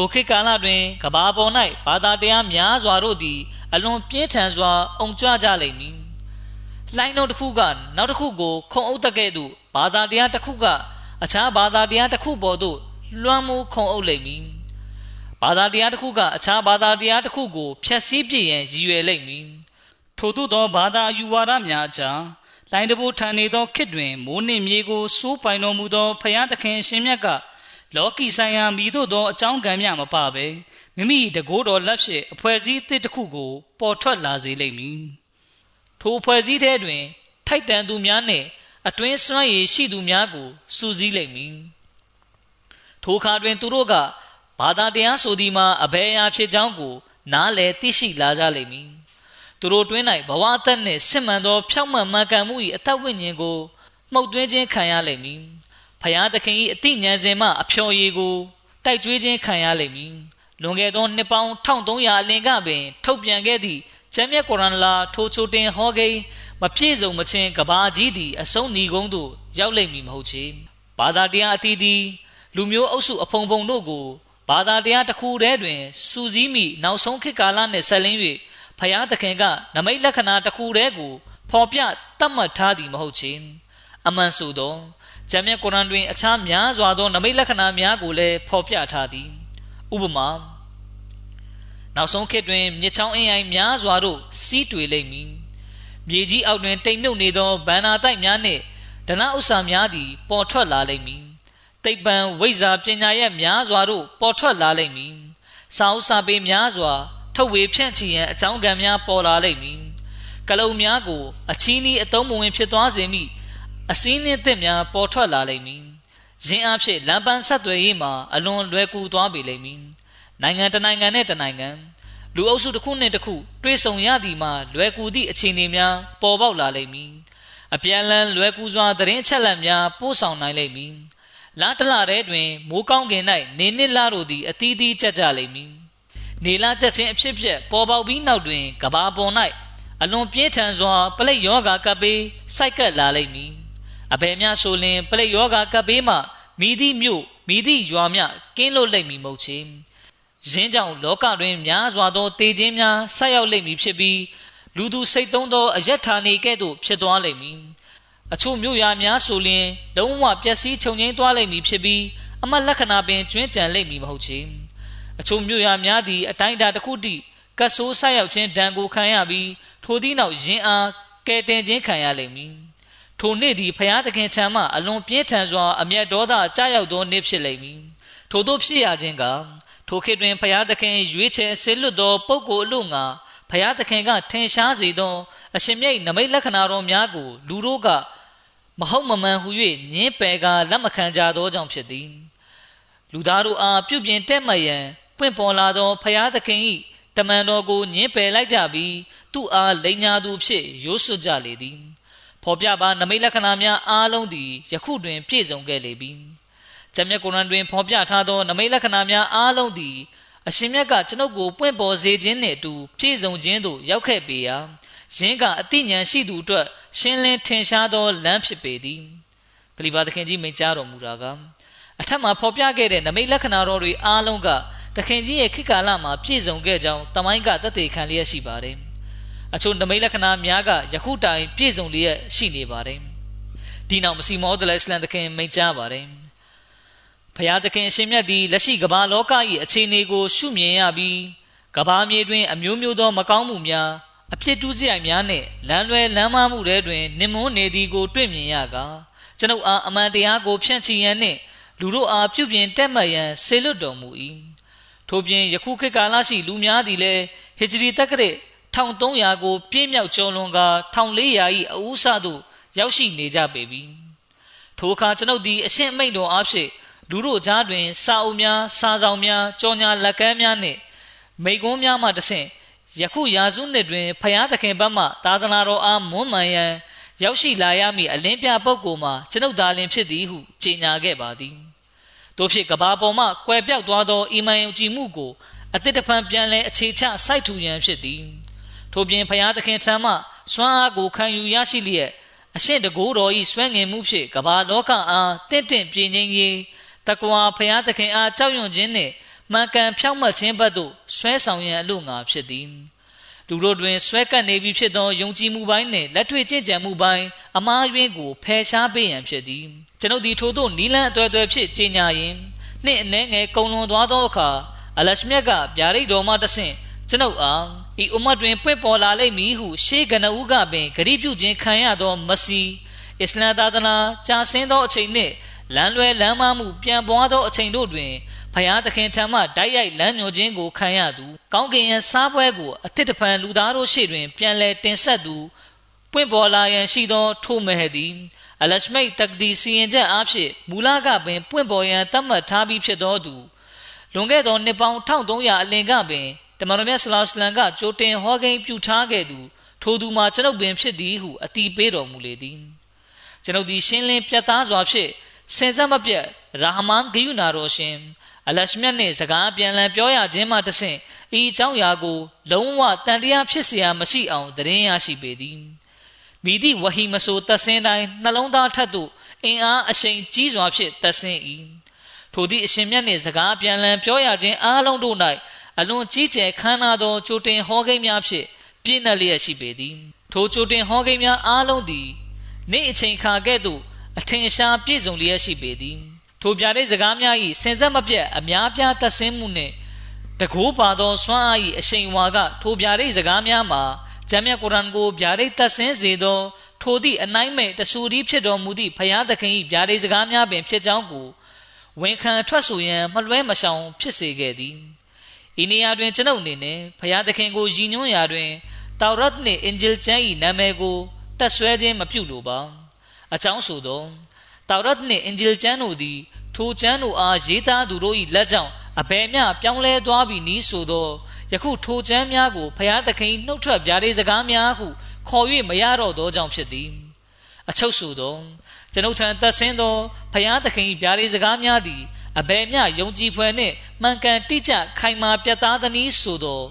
ထိုခေတ်ကာလတွင်ကဘာပေါ်၌ဘာသာတရားများစွာတို့သည် အလွန်ပြင်းထန်စွာအုံကြွကြလိမ့်မည်လိုင်းတော်တစ်ခုကနောက်တစ်ခုကို ခုံအုပ်တကဲ့သို့ဘာသာတရားတစ်ခုကအခြားဘာသာတရားတစ်ခုပေါ်သို့လွှမ်းမိုးခုံအုပ်လိမ့်မည်ဘာသာတရားတစ်ခုကအခြားဘာသာတရားတစ်ခုကိုဖျက်ဆီးပြည့်ရန်ရည်ရွယ်လိမ့်မည်ထို့သို့သောဘာသာယူဝါဒများအကြားလိုင်းတဘိုးထန်နေသောခေတ်တွင်မိုးနှင့်မြေကိုစိုးပိုင်တော်မူသောဖယားသခင်ရှင်မြတ်က လောကီဆိုင်ရာမိတို့သောအကြောင်းကံများမပါပဲမိမိတကိုးတော်လက်ဖြင့်အဖွဲ့အစည်းအသစ်တစ်ခုကို ပေါ်ထွက်လာစေလိမ့်မည်ထိုအဖွဲ့အစည်းထဲတွင် ထိုက်တန်သူများနှင့်အတွင်းစွမ်းရည်ရှိသူများကိုစူးစီးလိမ့်မည်ထိုအခါတွင် သူတို့ကဘာသာတရားဆိုသည်မှာအဘယ်အရာဖြစ်ကြောင်းကို နားလည်သိရှိလာကြလိမ့်မည်သူတို့တွင်း၌ဘဝအသက်နှင့်စစ်မှန်သောဖြောင့်မတ်မှန်ကန်မှု၏အသက်ဝိညာဉ်ကိုမှုတ်သွင်းခြင်းခံရလိမ့်မည် ဖယားသခင်၏အတိညာဉ်စဉ်မှအဖျော်ရည်ကိုတိုက်ကြွေးခြင်းခံရလိမ့်မည်လွန်ခဲ့သောနှစ်ပေါင်း1300အလင်ကပင် ထုတ်ပြန်ခဲ့သည့်ကျမ်းမြတ်ကုရ်အာန်လာထိုချိုတင်ဟောကိန်းမပြည့်စုံမချင်းကဘာကြီးသည်အဆုံးညီကုန်းသို့ရောက်လိမ့်မည်မဟုတ်ချေဘာသာတရားအသီးသီးလူမျိုးအုပ်စုအဖုံဖုံတို့ကိုဘာသာတရားတစ်ခုတည်းတွင်စူးစီးမိနောက်ဆုံးခေတ်ကာလနှင့်ဆက်လင်း၍ဖယားသခင်ကနမိတ်လက္ခဏာတစ်ခုတည်းကိုဖော်ပြတတ်မှတ်ထားသည်မဟုတ်ချေအမှန်ဆိုသော ဂျမ်းမြတ်ကုရ်အာန်တွင်အခြားများစွာသောနမိတ်လက္ခဏာများကိုလည်းဖော်ပြထားသည်ဥပမာနောက်ဆုံးခေတ်တွင်မြစ်ချောင်းအင်းအိုင်များစွာတို့စီးတွေ့လိမ့်မည်မြေကြီးအောက်တွင်တိမ်မြုပ်နေသောဗန္နာတိုက်များနှင့်ဒနာဥစ္စာများသည်ပေါ်ထွက်လာလိမ့်မည်သိပ္ပံဝိဇ္ဇာပညာရဲ့များစွာတို့ပေါ်ထွက်လာလိမ့်မည်စာအုပ်စာပေများစွာထုတ်ဝေဖြန့်ချီရန်အကြောင်းကံများပေါ်လာလိမ့်မည်ကလုံများကိုအချီးနှီးအတုံးမဝင်ဖြစ်သွားစေမိ အစည်းနှင်းသစ်များပေါ်ထွက်လာလိမ့်မည်ရင်းအားဖြင့်လမ်းပန်းဆက်သွယ်ရေးမှာအလွန်လွယ်ကူသွားပေလိမ့်မည်နိုင်ငံတနိုင်ငံနဲ့တနိုင်ငံလူအုပ်စုတစ်ခုနဲ့တစ်ခုတွဲဆုံရသည်မှာလွယ်ကူသည့်အခြေအနေများပေါ်ပေါက်လာလိမ့်မည်အပြန်လန်းလွယ်ကူစွာသတင်းအချက်အလက်များပို့ဆောင်နိုင်လိမ့်မည်လာတလတဲ့တွင်မိုးကောင်းကင်၌နေနစ်လာတို့သည်အသီးသီးကြက်ကြလိမ့်မည်နေလာကြက်ခြင်းအဖြစ်ဖြင့်ပေါ်ပေါက်ပြီးနောက်တွင်ကဘာပေါ်၌အလွန်ပြင်းထန်စွာပလိတ်ယောဂါကပ်ပေးစိုက်ကပ်လာလိမ့်မည် အဘယ်များဆိုလင်ပလိတ်ယောဂါကပ်ပေးမှမိသည့်မြို့မိသည့်ရွာများကင်းလို့လိမ့်မည်မဟုတ်ချေရင်းကြောင့်လောကတွင်များစွာသောတေခြင်းများဆက်ရောက်လိမ့်မည်ဖြစ်ပြီးလူသူစိတ်သုံးသောအယက်ဌာနေကဲ့သို့ဖြစ်သွားလိမ့်မည်အချို့မြို့ရာများဆိုလျင်လုံးဝပျက်စီးခြုံငိမ့်သွားလိမ့်မည်ဖြစ်ပြီးအမတ်လက္ခဏာပင်ကျွင်းကြံလိမ့်မည်မဟုတ်ချေအချို့မြို့ရာများသည်အတိုင်းအတာတစ်ခုတည်းကတ်ဆိုးဆက်ရောက်ခြင်းဒဏ်ကိုခံရပြီးထိုသည့်နောက်ယင်အားကဲတင်ခြင်းခံရလိမ့်မည် ထိုနေ့သည်ဖျားသခင်ထံမှအလွန်ပြင်းထန်စွာအမျက်ဒေါသကြားရောက်သောနေ့ဖြစ်လိမ့်မည်ထို့သောဖြစ်ရခြင်းကထိုခေတ်တွင်ဖျားသခင်ရွေးချယ်ဆေလွတ်သောပုဂ္ဂိုလ်အလို့ငါဖျားသခင်ကထင်ရှားစေသောအရှင်မြတ်နမိတ်လက္ခဏာတော်များကိုလူတို့ကမဟုတ်မမှန်ဟု၍ညင်းပယ်ကလက်မခံကြသောကြောင့်ဖြစ်သည်လူသားတို့အားပြုပြင်တက်မှတ်ရန်ပွင့်ပေါ်လာသောဖရာသခင်၏တမန်တော်ကိုညင်းပယ်လိုက်ကြပြီးသူ့အားလိန်ညာသူဖြစ်ရိုးစွတ်ကြလေသည် ဖော်ပြပါနမိတ်လက္ခဏာများအားလုံးသည်ယခုတွင်ပြည့်စုံခဲ့လေပြီဂျမ်းမြတ်ကုရ်အန်တွင်ဖော်ပြထားသောနမိတ်လက္ခဏာများအားလုံးသည်အရှင်မြတ်ကကျွန်ုပ်ကိုပွင့်ပေါ်စေခြင်းနှင့်အတူပြည့်စုံခြင်းသို့ရောက်ခဲ့ပေရာယင်းကအသိဉာဏ်ရှိသူအတွက်ရှင်းလင်းထင်ရှားသောလမ်းဖြစ်ပေသည်ဂလိဗာသခင်ကြီးမိန့်ကြားတော်မူတာကအထက်မှာဖော်ပြခဲ့တဲ့နမိတ်လက္ခဏာတော်တွေအားလုံးကသခင်ကြီးရဲ့ခေတ်ကာလမှာပြည့်စုံခဲ့ကြောင်းတမိုင်းကသက်သေခံလျက်ရှိပါတယ် အချို့နမိတ်လက္ခဏာများကယခုတိုင်ပြည့်စုံလျက်ရှိနေပါတယ်ဒီနောက်မစီမောဒလအစ္စလမ်သခင်မိန့်ကြားပါတယ်ဖျားသခင်အရှင်မြတ်သည်လက်ရှိကမ္ဘာလောက၏အခြေအနေကို ရှုမြင်ရပြီးကမ္ဘာမြေတွင် အမျိုးမျိုးသောမကောင်းမှုများအဖြစ်တူးစရိုက်များနှင့်လမ်းလွဲလမ်းမမှုတွေတွင်နင်မွန်းနေသည်ကို တွေ့မြင်ရကာကျွန်ုပ်အားအမှန်တရားကိုဖြန့်ချီရန်နှင့်လူတို့အားပြုပြင်တက်မှတ်ရန်ဆေလွတ်တော်မူ၏ထို့ပြင်ယခုခေတ်ကာလရှိလူများသည်လည်းဟစ်ဂျရီတက္ကရာ 1300ကိုပြည့်မြောက်ကျော်လွန်ကာ1400၏အဦးဆသို့ရောက်ရှိနေကြပေပြီထိုအခါကျွန်ုပ်သည်အရှင်းမိတ်တော်အားဖြင့်လူတို့ကြားတွင် စာအုပ်များစာဆောင်များကြော်ညာလက်ကမ်းများနှင့်မိကွန်းများမှတဆင့်ယခုရာစုနှစ်တွင်ဖျားသခင်ဘက်မှသာသနာတော်အားမွမ်းမံရန်ရောက်ရှိလာရမည့်အလင်းပြပုဂ္ဂိုလ်မှာကျွန်ုပ်သားလင်ဖြစ်သည်ဟုကြေညာခဲ့ပါသည်တို့ဖြစ်ကဘာပေါ်မှကွယ်ပြောက်သွားသောအီမန်ယုံကြည်မှုကိုအတိတ်တဖန်ပြန်လဲအခြေချစိုက်ထူရန်ဖြစ်သည် ထို့ပြင်ဖျားသခင်ထံမှစွမ်းအားကိုခံယူရရှိလျက်အရှင်းတကိုးတော်၏စွဲငင်မှုဖြင့်ကဘာလောကအားတင့်တင့်ပြင်းငင်းရေးတကွာဖျားသခင်အားကြောက်ရွံ့ခြင်းနှင့်မှန်ကန်ဖြောင့်မတ်ခြင်းဘက်သို့ဆွဲဆောင်ရန်အလို့ငါဖြစ်သည်လူတို့တွင်ဆွဲကပ်နေပြီဖြစ်သောယုံကြည်မှုပိုင်းနှင့်လက်တွေ့ကျင့်ကြံမှုပိုင်းအမှားယွင်းကိုဖယ်ရှားပေးရန်ဖြစ်သည်ကျွန်ုပ်ဒီထို့သို့နီလန်းအသွဲသွဲဖြစ်ကြေညာရင်နှင့်အနှဲငယ်ကုံလွန်သွားသောအခါအလရှမြတ်ကဗျာဒိတ်တော်မှတဆင့်ကျွန်ုပ်အား ဤဥမတ်တွင်ပွင့်ပေါ်လာလိမ့်မည်ဟုရှေးကနဦးကပင်ဂရိပြုခြင်းခံရသောမစီအစ္စလာမ်သာသနာကြာဆင်းသောအချိန်နှင့်လမ်းလွဲလမ်းမမှုပြန်ပွားသောအချိန်တို့တွင်ဖယားသခင်ထံမှတိုက်ရိုက်လမ်းညွှန်ခြင်းကိုခံရသူကောင်းကင်ယံစားပွဲကိုအသစ်တဖန်လူသားတို့ရှေ့တွင်ပြန်လည်တင်ဆက်သူပွင့်ပေါ်လာရန်ရှိသောထိုမဟဒီအလရှမိတ်တက်ဒီစီရင်ချက်အားဖြင့်မူလကပင်ပွင့်ပေါ်ရန်သတ်မှတ်ထားပြီးဖြစ်သောသူလွန်ခဲ့သောနှစ်ပေါင်း1300အလင်ကပင် တမန်တော်မြတ်ဆလောလ္လမ်ကကြိုတင်ဟောကိန်းပြုထားခဲ့သူထိုသူမှာကျွန်ုပ်ပင်ဖြစ်သည်ဟုအတိပေးတော်မူလေသည်ကျွန်ုပ်သည်ရှင်းလင်းပြတ်သားစွာဖြင့်စင်စက်မပြတ်ရာဟမန်ဂယုနာတော်ရှင်အလရှမြတ်နှင့်စကားပြန်လည်ပြောရခြင်းမှတဆင့်ဤအကြောင်းအရာကို လုံးဝတန်တရားဖြစ်เสียမရှိအောင်တရင်ရရှိပေသည်မိသည့်ဝဟီမဆိုတဆင်းတိုင်းနှလုံးသားထက်သို့အင်အားအရှိန်ကြီးစွာဖြင့်တဆင်း၏ထိုသည့်အရှင်မြတ်နှင့်စကားပြန်လည်ပြောရခြင်းအားလုံးတို့၌ အလွန်ကြီးကျယ်ခမ်းနားသောကြိုတင်ဟောကိန်းများဖြင့်ပြည့်နှက်လျက်ရှိပေသည်ထိုကြိုတင်ဟောကိန်းများအားလုံးသည်နေ့အချိန်ခါကဲ့သို့အထင်ရှားပြည့်စုံလျက်ရှိပေသည်ထိုပြတဲ့စကားများ၏စင်ဆက်မပြတ်အများပြားသက်ဆင်းမှုနှင့်တကိုးပါသောစွမ်းအား၏အရှိန်အဝါကထိုပြတဲ့စကားများမှာဂျမ်းမြတ်ကုရ်အန်ကိုဗျာဒိတ်သက်ဆင်းစေသောထိုသည့်အနိုင်မဲ့တဆူရီဖြစ်တော်မူသည့်ဖယားသခင်၏ဗျာဒိတ်စကားများပင်ဖြစ်ကြောင်းကိုဝန်ခံထွက်ဆိုရန်မလွဲမရှောင်ဖြစ်စေခဲ့သည် ဤနေရာတွင်ကျွန်ုပ်အနေနဲ့ဖယားသခင်ကိုယဉ်ညွှန်းရာတွင်တောရတ်နှင့်အင်ဂျယ်ကျမ်း၏နာမည်ကိုတက်ဆွဲခြင်းမပြုလိုပါအကြောင်းဆိုသောတောရတ်နှင့်အင်ဂျယ်ကျမ်းတို့သည်ထိုကျမ်းတို့အားရေးသားသူတို့၏လက်ကြောင့်အဘယ်မျှပြောင်းလဲသွားပြီနည်းဆိုသောယခုထိုကျမ်းများကိုဖျားသခင်နှုတ်ထွက်ပြတဲ့စကားများဟုခေါ်၍မရတော့သောကြောင့်ဖြစ်သည်အချုပ်ဆိုသောကျွန်ုပ်ထံသက်ဆင်းသောဖျားသခင်ပြားတဲ့စကားများသည် အဘယ်မျှယုံကြည်ဖွယ်နှင့်မှန်ကန်တိကျခိုင်မာပြတ်သားသနည်းဆိုသော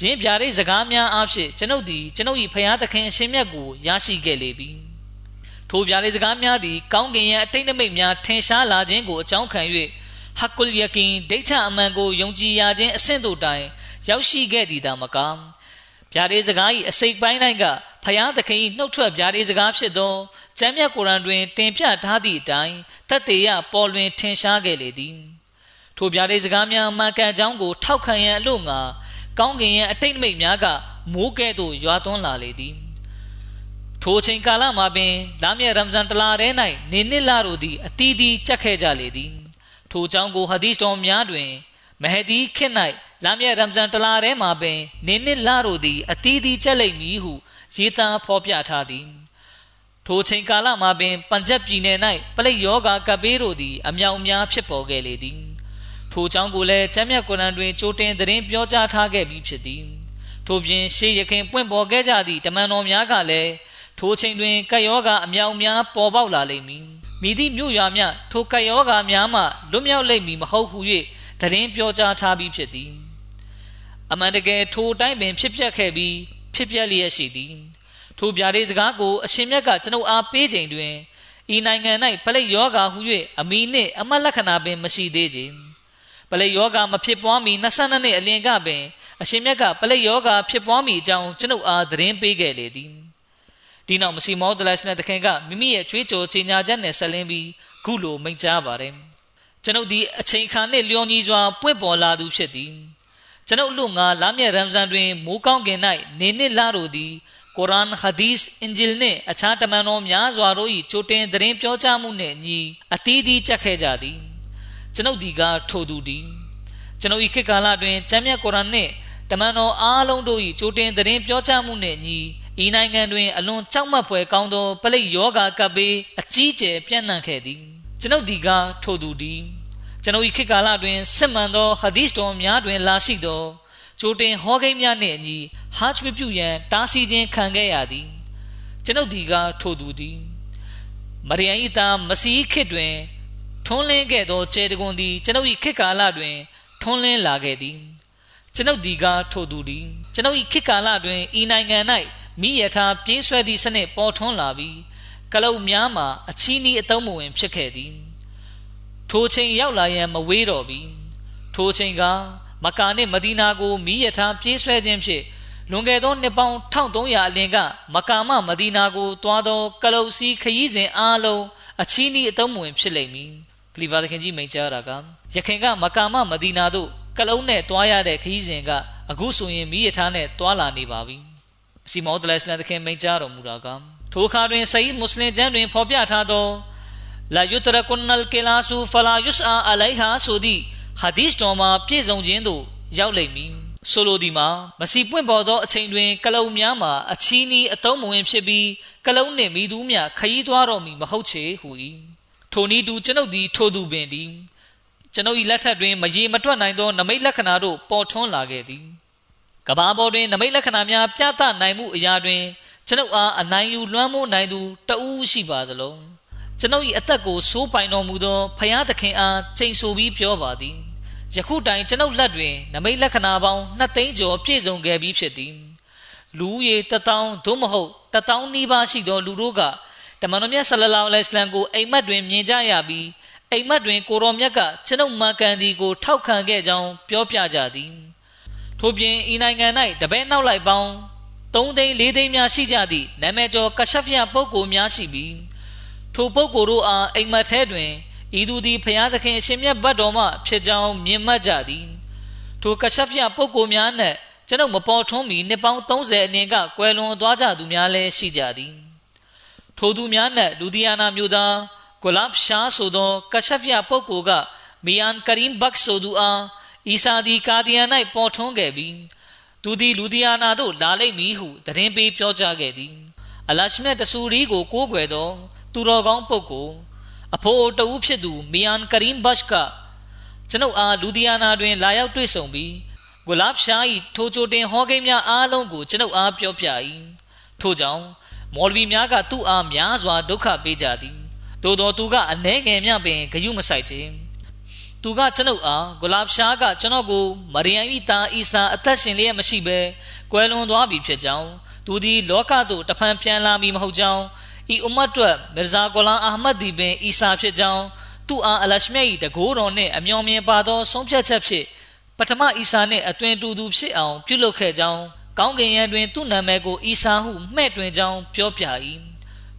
ယင်းပြားတဲ့စကားများအားဖြင့်ကျွန်ုပ်သည်ကျွန်ုပ်၏ဖျားသခင်အရှင်မြတ်ကိုရရှိခဲ့လေပြီထိုပြားလေးစကားများသည်ကောင်းကင်ရဲ့အတိတ်နမိတ်များထင်ရှားလာခြင်းကိုအကြောင်းခံ၍ဟကုလ်ယကင်ဒိဋ္ဌအမှန်ကိုယုံကြည်ရခြင်းအဆင့်တို့တိုင်ရောက်ရှိခဲ့သည်သာမက ဗျာဒိစကား၏အစိတ်ပိုင်းတိုင်းကဖယားသခင်၏နှုတ်ထွက်ဗျာဒိစကားဖြစ်သောကျမ်းမြတ်ကုရ်အန်တွင် တင်ပြထားသည့်အတိုင်းတတ်သေးရပေါ်လွင်ထင်ရှားခဲ့လေသည်ထိုဗျာဒိစကားများမှန်ကန်ကြောင်းကို ထောက်ခံရန်အလို့ငါကောင်းကင်ရဲ့အတိတ်နမိတ်များကမိုးကဲ့သို့ရွာသွန်းလာလေသည်ထိုချိန်ကာလမှာပင်လာမည့်ရမ်ဇန်တလထဲ၌နေနှစ်လတို့သည်အတီးတီးကြက်ခဲ့ကြလေသည်ထိုကြောင့်ကိုဟာဒီသ်တော်များတွင် မဟဒီခေတ်၌လာမည့်ရမ်ဇန်တလထဲမှာပင်နေနှစ်လတို့သည်အသီးသီးကျက်လိမ့်မည်ဟုရေးသားဖော်ပြထားသည်ထိုချိန်ကာလမှာပင်ပัญจပြည်နယ်၌ပလိတ်ယောဂကပ်ဘေးတို့သည်အမြောက်အများဖြစ်ပေါ်ခဲ့လေသည်ထိုကြောင့်ကိုလည်းကျမ်းမြတ်ကုရ်အန်တွင်ကြိုတင်သတင်းပြောကြားထားခဲ့ပြီးဖြစ်သည်ထို့ပြင်ရှေးရခင်ပွင့်ပေါ်ခဲ့ကြသည့်တမန်တော်များကလည်းထိုချိန်တွင်ကပ်ယောဂအမြောက်အများပေါ်ပေါက်လာလိမ့်မည်မိသည့်မြို့ရွာများထိုကပ်ယောဂများမှလွတ်မြောက်လိမ့်မည်မဟုတ်ဟု၍ သတင်းပြောကြားထားပြီးဖြစ်သည်အမှန်တကယ်ထိုတိုင်းပင်ဖြစ်ပျက်ခဲ့ပြီးဖြစ်ပျက်လျက်ရှိသည်ထိုဗျာဒိစကားကိုအရှင်မြတ်ကကျွန်ုပ်အားပေးချိန်တွင်ဤနိုင်ငံ၌ပလိတ်ယောဂါဟု၍အမိနှင့်အမတ်လက္ခဏာပင်မရှိသေးခြင်းပလိတ်ယောဂါမဖြစ်ပွားမီ22နှစ်အလင်ကပင်အရှင်မြတ်ကပလိတ်ယောဂါဖြစ်ပွားမီအကြောင်းကျွန်ုပ်အားသတင်းပေးခဲ့လေသည်ဒီနောက်မစီမောဒလရှ်နဲ့တခင်ကမိမိရဲ့ချွေးကြော်ချင်ညာချက်နဲ့ဆက်လင်းပြီးခုလိုမိန့်ကြားပါတယ် ကျွန်ုပ်ဒီအချိန်ခါနှင့်လျော်ညီစွာပွင့်ပေါ်လာသူဖြစ်သည်ကျွန်ုပ်လူငါလာမည့်ရမ်ဇန်တွင်မိုးကောင်းကင်၌နေနှစ်လတို့သည်ကုရ်အာန်ဟာဒီစ်အင်ဂျီလ်နှင့်အခြားတမန်တော်များစွာတို့၏ချိုတင်သတင်းပြောကြားမှုနှင့်ညီအသီးသီးချက်ခဲ့ကြသည်ကျွန်ုပ်ဒီကထိုသူသည်ကျွန်ုပ်၏ခေတ်ကာလတွင်ကျမ်းမြတ်ကုရ်အာန်နှင့်တမန်တော်အားလုံးတို့၏ချိုတင်သတင်းပြောကြားမှုနှင့်ညီဤနိုင်ငံတွင်အလွန်ကြောက်မက်ဖွယ်ကောင်းသောပလိတ်ယောဂါကပ်ဘေးအကြီးကျယ်ပြန့်နှံ့ခဲ့သည်ကျွန်ုပ်ဒီကထိုသူသည် ကျွန်ုပ်၏ခေတ်ကာလတွင်စစ်မှန်သောဟာဒီစ်တော်များတွင်လာရှိသောကြိုတင်ဟောကိန်းများနှင့်အညီဟာချ်ပြုရန်တားဆီးခြင်းခံခဲ့ရသည်ကျွန်ုပ်ဒီကထိုသူသည်မရိယန်၏သားမစီခေတ်တွင် ထွန်းလင်းခဲ့သောခြေတကွန်သည်ကျွန်ုပ်၏ခေတ်ကာလတွင် ထွန်းလင်းလာခဲ့သည်ကျွန်ုပ်ဒီကထိုသူသည်ကျွန်ုပ်၏ခေတ်ကာလတွင်ဤနိုင်ငံ၌မိရထားပြေးဆွဲသည့်စနစ်ပေါ်ထွန်းလာပြီးကလုတ်များမှာအချီးနီးအတုံးမဝင်ဖြစ်ခဲ့သည် ထိုချိန်ရောက်လာရန်မဝေးတော့ပြီထိုချိန်ကမကာနှင့်မဒီနာကိုမိရထားပြေးဆွဲခြင်းဖြင့်လွန်ခဲ့သောနှစ်ပေါင်း1300အလင်ကမကာမမဒီနာကိုတွားသောကလုတ်စီခရီးစဉ်အားလုံးအချီးနီးအတုံးမဝင်ဖြစ်လိမ့်မည်ကလီဗာသခင်ကြီးမိန့်ကြားတာကယခင်ကမကာမမဒီနာတို့ကလုံးနဲ့တွားရတဲ့ခရီးစဉ်ကအခုဆိုရင်မိရထားနဲ့တွားလာနေပါပြီစီမောဒလစ်လန်သခင်မိန့်ကြားတော်မူတာကထိုအခါတွင်ဆယီမွတ်စလင်ကျမ်းတွင်ဖော်ပြထားသော လာယုတရကွန်နလ်ကလာဆူဖလာယုစအာအလိုင်ဟာဆိုသည့်ဟာဒီစ်တော်မှာပြည့်စုံခြင်းသို့ရောက်လိမ့်မည်ဆိုလိုဒီမှာမစီပွင့်ပေါ်သောအချိန်တွင်ကလုံများမှာအချီးနီးအတုံးမဝင်ဖြစ်ပြီးကလုံနှင့်မိသူများခရီးသွားတော်မူမဟုတ်ချေဟူ၏ထိုနည်းတူကျွန်ုပ်သည်ထိုသူပင်သည်ကျွန်ုပ်၏လက်ထက်တွင်မရေမတွက်နိုင်သောနမိတ်လက္ခဏာတို့ပေါ်ထွန်းလာခဲ့သည်ကဘာပေါ်တွင်နမိတ်လက္ခဏာများပြသနိုင်မှုအရာတွင်ကျွန်ုပ်အားအနိုင်ယူလွှမ်းမိုးနိုင်သူတဦးရှိပါသလုံး ကျွန်ုပ်၏အသက်ကိုစိုးပိုင်တော်မူသောဖယားသခင်အားချိန်ဆပြီးပြောပါသည်ယခုတိုင်ကျွန်ုပ်လက်တွင်နမိတ်လက္ခဏာပေါင်း2သိန်းကျော်ပြည့်စုံခဲ့ပြီးဖြစ်သည်လူရေတထောင်သို့မဟုတ်တထောင်နီးပါးရှိသောလူတို့ကတမန်တော်မြတ်ဆလလောလဟ်အလัยဟ်ကိုအိမ်မက်တွင်မြင်ကြရပြီးအိမ်မက်တွင်ကိုရောမြတ်ကကျွန်ုပ်မာကန်ဒီကို ထောက်ခံခဲ့ကြောင်းပြောပြကြသည်ထို့ပြင်ဤနိုင်ငံ၌တပည့်နောက်လိုက်ပေါင်း3သိန်း4သိန်းများရှိကြသည့်နာမည်ကျော်ကရှဖျပုဂ္ဂိုလ်များရှိပြီး ထိုပုဂ္ဂိုလ်တို့အားအိမ်မက်ထဲတွင်ဤသူသည်ဖျားသခင်အရှင်မြတ်ဘတ်တော်မှဖြစ်ကြောင်းမြင်မှတ်ကြသည်ထိုကရှဖျပုဂ္ဂိုလ်များနှင့်ကျွန်ုပ်မပေါ်ထွန်းမီနှစ်ပေါင်း30အနည်းကကွယ်လွန်သွားကြသူများလည်းရှိကြသည်ထိုသူများနှင့်လူဒီယာနာမျိုးသားဂူလပ်ရှားဆိုသောကရှဖျပုဂ္ဂိုလ်ကမီယန်ကရင်ဘတ်ဆိုသူအားအီစာဒီကာဒီယန်၌ပေါ်ထွန်းခဲ့ပြီးသူသည်လူဒီယာနာသို့လာလိမ့်မည်ဟုသတင်းပေးပြောကြားခဲ့သည်အလရှမြတ်တဆူရီကိုကိုးကွယ်သော သူတော်ကောင်းပုဂ္ဂိုလ်အဖိုးတဦးဖြစ်သူမီယန်ကရင်ဘတ်ကကျွန်ုပ်အားလူဒီယာနာတွင် လာရောက်တွေ့ဆုံပြီးဂူလာဖ်ရှား၏ထိုချိုတင်ဟောကိန်းများအားလုံးကိုကျွန်ုပ်အားပြောပြ၏ထို့ကြောင့်မော်လဗီများကသူ့အားများစွာဒုက္ခပေးကြသည်သို့သောသူကအနှဲငယ်မြပင်ဂယုမဆိုင်ခြင်းသူကကျွန်ုပ်အားဂူလာဖ်ရှားကကျွန်တော်ကိုမရိယမ်၏သားအီဆာအသက်ရှင်လျက်မရှိဘဲကွယ်လွန်သွားပြီဖြစ်ကြောင်းသူသည်လောကသို့တဖန်ပြန်လာမည်မဟုတ်ကြောင်း ဤအွမတ်တွက်မီရဇာကိုလန်အာမတ်ဒီဘင်အီဆာဖြစ်ကြောင်းသူ့အားအလရှမြတ်၏တကိုးတော်နှင့်အမျော်မြင်ပါသောဆုံးဖြတ်ချက်ဖြင့်ပထမအီဆာနှင့်အသွင်တူသူဖြစ်အောင်ပြုလုပ်ခဲ့ကြောင်းကောင်းကင်ယံတွင်သူ့နာမည်ကိုအီဆာဟုမှဲ့တွင်ကြောင်းပြောပြ၏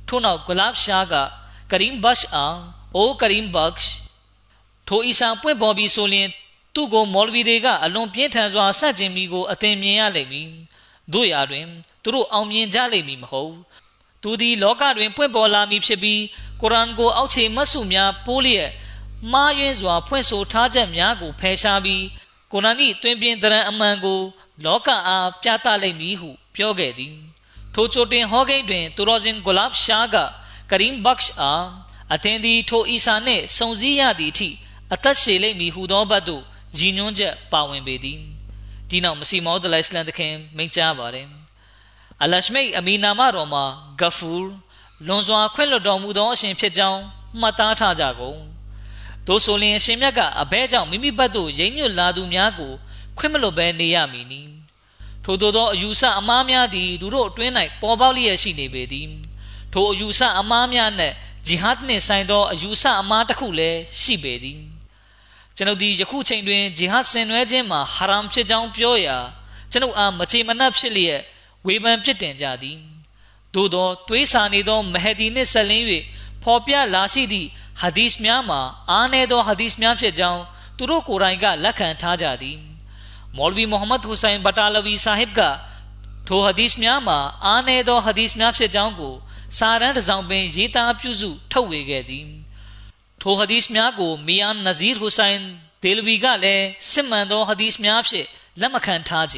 ထို့နောက်ဂလပ်ရှားကကရင်ဘတ်အာအိုကရင်ဘတ်ထိုအီဆာပွင့်ပေါ်ပြီးဆိုရင်သူ့ကိုမော်လဗီတွေကအလွန်ပြင်းထန်စွာဆန့်ကျင်မိကိုအသင်မြင်ရလိမ့်မည်တို့ရာတွင်သူတို့အောင်မြင်ကြလိမ့်မည်မဟုတ် သူသည်လောကတွင် ပွင့်ပေါ်လာမည်ဖြစ်ပြီးကုရ်အာန်ကိုအောက်ခြေမတ်စုများပိုးလျက်မှားယွင်းစွာ ဖွင့်ဆိုထားချက်များကိုဖယ်ရှားပြီးကိုရန်ဤတွင်ပြင်တရံအမှန်ကို လောကအားပြသလိမ့်မည်ဟု ပြောခဲ့သည်ထိုချိုတွင်ဟောကိန်းတွင်သူတော်စင်ဂူလာဘ်ရှားကကရင်ဘက်ရှ်အားအသင်သည်ထိုအီဆာနှင့်စုံစည်းရသည့်အထိအသက်ရှည်လိမ့်မည်ဟုသောဘတ်သို့ရည်ညွှန်းချက်ပါဝင်ပေသည်ဒီနောက်မစီမောဒလိုင်စလန်တခင်မိန့်ကြားပါတယ် အလရှမိတ်အမီနာမတော်မှာဂဖူလွန်စွာခွင့်လွတ်တော်မူသောအရှင်ဖြစ်ကြောင်းမှတ်သားထားကြကုန်သို့ဆိုလျှင်အရှင်မြတ်ကအဘဲကြောင့်မိမိဘက်သို့ရိမ့်ညွတ်လာသူများကိုခွင့်မလွတ်ဘဲနေရမည်နီထို့သောအယူဆအမားများသည်သူတို့အတွင်း၌ပေါ်ပေါက်လျက်ရှိနေပေသည်ထိုအယူဆအမားများနှင့်ဂျီဟတ်နှင့်ဆိုင်သောအယူဆအမားတစ်ခုလည်းရှိပေသည်ကျွန်ုပ်ဒီယခုချိန်တွင်ဂျီဟတ်ဆင်နွှဲခြင်းမှာဟာရမ်ဖြစ်ကြောင်းပြောရာကျွန်ုပ်အားမချေမနှက်ဖြစ်လျက် ဝေဖန်ပြစ်တင်ကြသည်သို့သောတွေးဆနေသောမဟဒီနှင့်ဆက်လင်း၍ဖော်ပြလာရှိသည့်ဟာဒီစ်များမှာအားနည်းသောဟာဒီစ်များဖြစ်ကြောင်းသူတို့ကိုယ်တိုင်ကလက်ခံထားကြသည်မော်လ်ဗီမိုဟမ္မဒ်ဟူဆိုင်ဘတာလဗီဆာဟစ်ကထိုဟာဒီစ်များမှာအားနည်းသောဟာဒီစ်များဖြစ်ကြောင်းကိုစာရန်တစ်စောင်ပင်ရေးသားပြုစုထုတ်ဝေခဲ့သည်ထိုဟာဒီစ်များကိုမီယန်နဇီရ်ဟူဆိုင်ဒေလဗီကလည်းစစ်မှန်သောဟာဒီစ်များဖြင့်လက်မခံထားကြ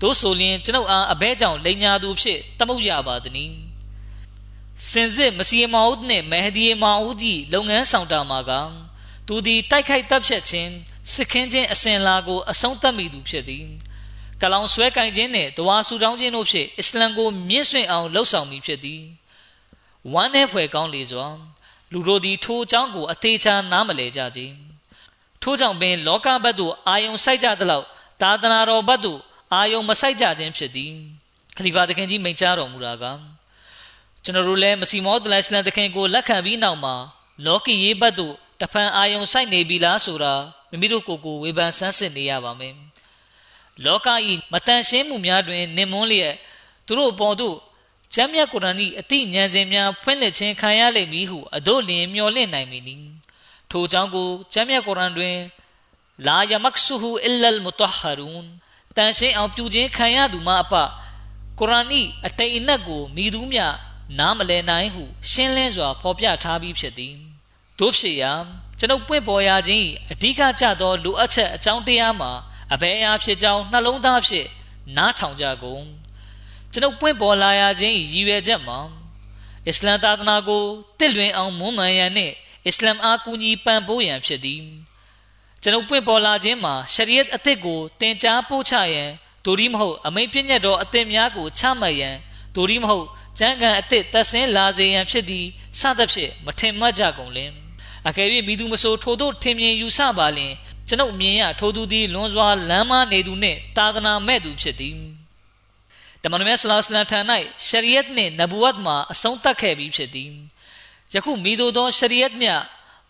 သို့ဆိုလျှင်ကျွန်ုပ်အားအဘဲကြောင့်လိန်ညာသူဖြစ်တမုတ်ရပါသည်။စင်စစ်မစီမောဦးနှင့်မဟဒီမောဦးကြီးလုပ်ငန်းဆောင်တာမှာကသူသည်တိုက်ခိုက်တပ်ဖြတ်ခြင်းစစ်ခင်းခြင်းအစဉ်လာကိုအဆုံးသတ်မိသူဖြစ်သည်။ကလောင်ဆွဲကင်ခြင်းနှင့်တဝါဆူတောင်းခြင်းတို့ဖြင့်အစ္စလမ်ကိုမြင့်ဆွင့်အောင်လှုပ်ဆောင်မိဖြစ်သည်။ဝမ်းနဲ့ဖွယ်ကောင်းလေစွာလူတို့သည်ထိုအကြောင်းကိုအသေးချာနားမလည်ကြကြ။ထို့ကြောင့်ပင်လောကဘက်သို့အာယုံစိုက်ကြသလောက်သာသနာတော်ဘက်သို့ အာယုံမဆိုင်ကြခြင်းဖြစ်သည်ခလီဖာသခင်ကြီးမိန့်ကြားတော်မူတာကကျွန်တော်တို့လည်းမစီမောဒလန်စလန်သခင်ကိုလက်ခံပြီးနောက်မှာလောကီရေးဘတ်တို့တဖန်အာယုံဆိုင်နေပြီလားဆိုတာမိမိတို့ကိုယ်ကိုဝေဖန်ဆန်းစစ်နေရပါမယ်လောကဤမတန်ရှင်းမှုများတွင်နင်မွန်းလျက်သူတို့အပေါ်သို့ကျမ်းမြတ်ကုရ်အာန်၏အတိဉာဏ်စဉ်များဖွင့်လှစ်ခြင်းခံရလိမ့်မည်ဟုအတို့လျင်မျှော်လင့်နိုင်မည်နီထို့ကြောင့်ကိုကျမ်းမြတ်ကုရ်အာန်တွင်လာယမက်ဆူဟူအီလလ်မုတဟရူန် တန်ရှင်းအောင်ပြုခြင်းခံရသူမှအပကုရ်အာန်၏အတိတ်အနက်ကိုမိသူမျှနားမလည်နိုင်ဟုရှင်းလင်းစွာဖော်ပြထားပြီးဖြစ်သည်တို့ဖြစ်ရာကျွန်ုပ်ပွင့်ပေါ်ရခြင်းအဓိကကျသောလိုအပ်ချက်အကြောင်းတရားမှာအဘယ်အရာဖြစ်ကြောင်းနှလုံးသားဖြင့်နားထောင်ကြကုန်ကျွန်ုပ်ပွင့်ပေါ်လာရခြင်းရည်ရွယ်ချက်မှာအစ္စလမ်သာသနာကိုတည်လွင်အောင်မွမ်းမံရန်နှင့်အစ္စလမ်အားကူညီပံ့ပိုးရန်ဖြစ်သည် ကျွန်ုပ်ပွင့်ပေါ်လာခြင်းမှာရှရီယတ်အသစ်ကိုသင်ကြားပို့ချရန်ဒိုရီမဟုတ်အမိန့်ပြည့်ညတ်တော်အသစ်များကိုချမှတ်ရန်ဒိုရီမဟုတ်ကျမ်းဂန်အသစ်သက်ဆင်းလာစေရန်ဖြစ်သည်စသဖြင့်မထင်မှတ်ကြကုန်လင်အကယ်၍မိသူမဆိုထို့သို့ထင်မြင်ယူဆပါလင်ကျွန်ုပ်မြင်ရထိုသူသည်လွန်စွာလမ်းမနေသူနှင့်တာသနာမဲ့သူဖြစ်သည်တမန်တော်မြတ်ဆလောစလန်ထံ၌ရှရီယတ်နှင့်နဘူဝတ်မှာအဆုံးသတ်ခဲ့ပြီးဖြစ်သည်ယခုမိသူသောရှရီယတ်မြ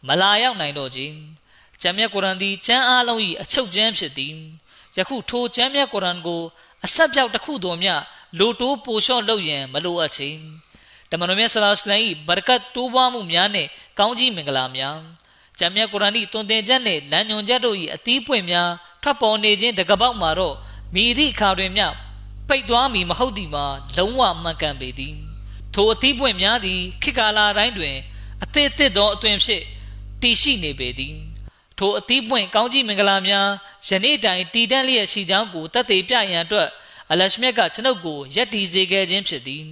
မလာရောက်နိုင်တော့ခြင်း ကျမ်းမြတ်ကုရ်အာန်သည်ကျမ်းအားလုံး၏အချုပ်ကျမ်းဖြစ်သည်ယခုထိုကျမ်းမြတ်ကုရ်အာန်ကိုအဆက်ပြောက်တစ်ခုသောမျှလိုတိုးပိုလျှော့လုပ်ရန်မလိုအပ်ချေတမန်တော်မြတ်ဆလာစလမ်၏ဘရကတ်တိုးပွားမှုများနှင့်ကောင်းကြီးမင်္ဂလာများကျမ်းမြတ်ကုရ်အာန်၏တွင်တင်ချက်နှင့်လမ်းညွှန်ချက်တို့၏အသီးပွင့်များထွက်ပေါ်နေခြင်းတကပောက်မှာတော့မိသည့်အခါတွင်မျှပိတ်သွားမည်မဟုတ်သည်မှာလုံးဝမှန်ကန်ပေသည်ထိုအသီးပွင့်များသည်ခေတ်ကာလတိုင်းတွင်အသစ်အသစ်သောအသွင်ဖြင့်တည်ရှိနေပေသည် ထိုအသီးပွင့်ကောင်းကြီးမင်္ဂလာများယနေ့တိုင်တည်တံ့လျက်ရှိကြောင်းကိုတတ်သိပြရန်အတွက်အလရှမြတ်ကကျွန်ုပ်ကိုယက်တီစေခဲ့ခြင်းဖြစ်သည်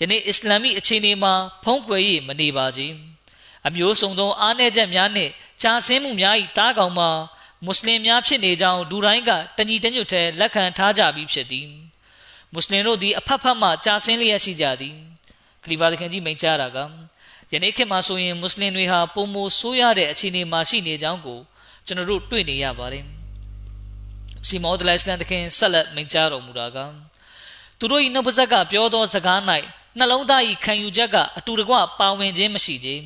ယနေ့အစ္စလာမီအခြေအနေမှာဖုံးကွယ်၍မနေပါကြအမျိုးစုံသောအားနည်းချက်များနှင့်ကြာဆင်းမှုများ၏တားကောင်မှာမွတ်စလင်များဖြစ်နေကြောင်းလူတိုင်းကတညီတညွတ်ထဲလက်ခံထားကြပြီးဖြစ်သည်မွတ်စလင်တို့သည်အဖက်ဖက်မှကြာဆင်းလျက်ရှိကြသည်ခလီဖာသခင်ကြီးမိန့်ကြားတာက ယနေ့ခေတ်မှာဆိုရင်မွတ်စလင်တွေဟာပုံမိုဆိုးရတဲ့အခြေအနေမှာရှိနေကြောင်းကိုကျွန်တော်တို့တွေ့နေရပါတယ်စီမောဒလိုင်စလန်တခင်ဆက်လက်မိန့်ကြားတော်မူတာကသူတို့၏နှုတ်ပါဇက်ကပြောသောစကား၌နှလုံးသား၏ခံယူချက်ကအတူတကွပါဝင်ခြင်းမရှိခြင်း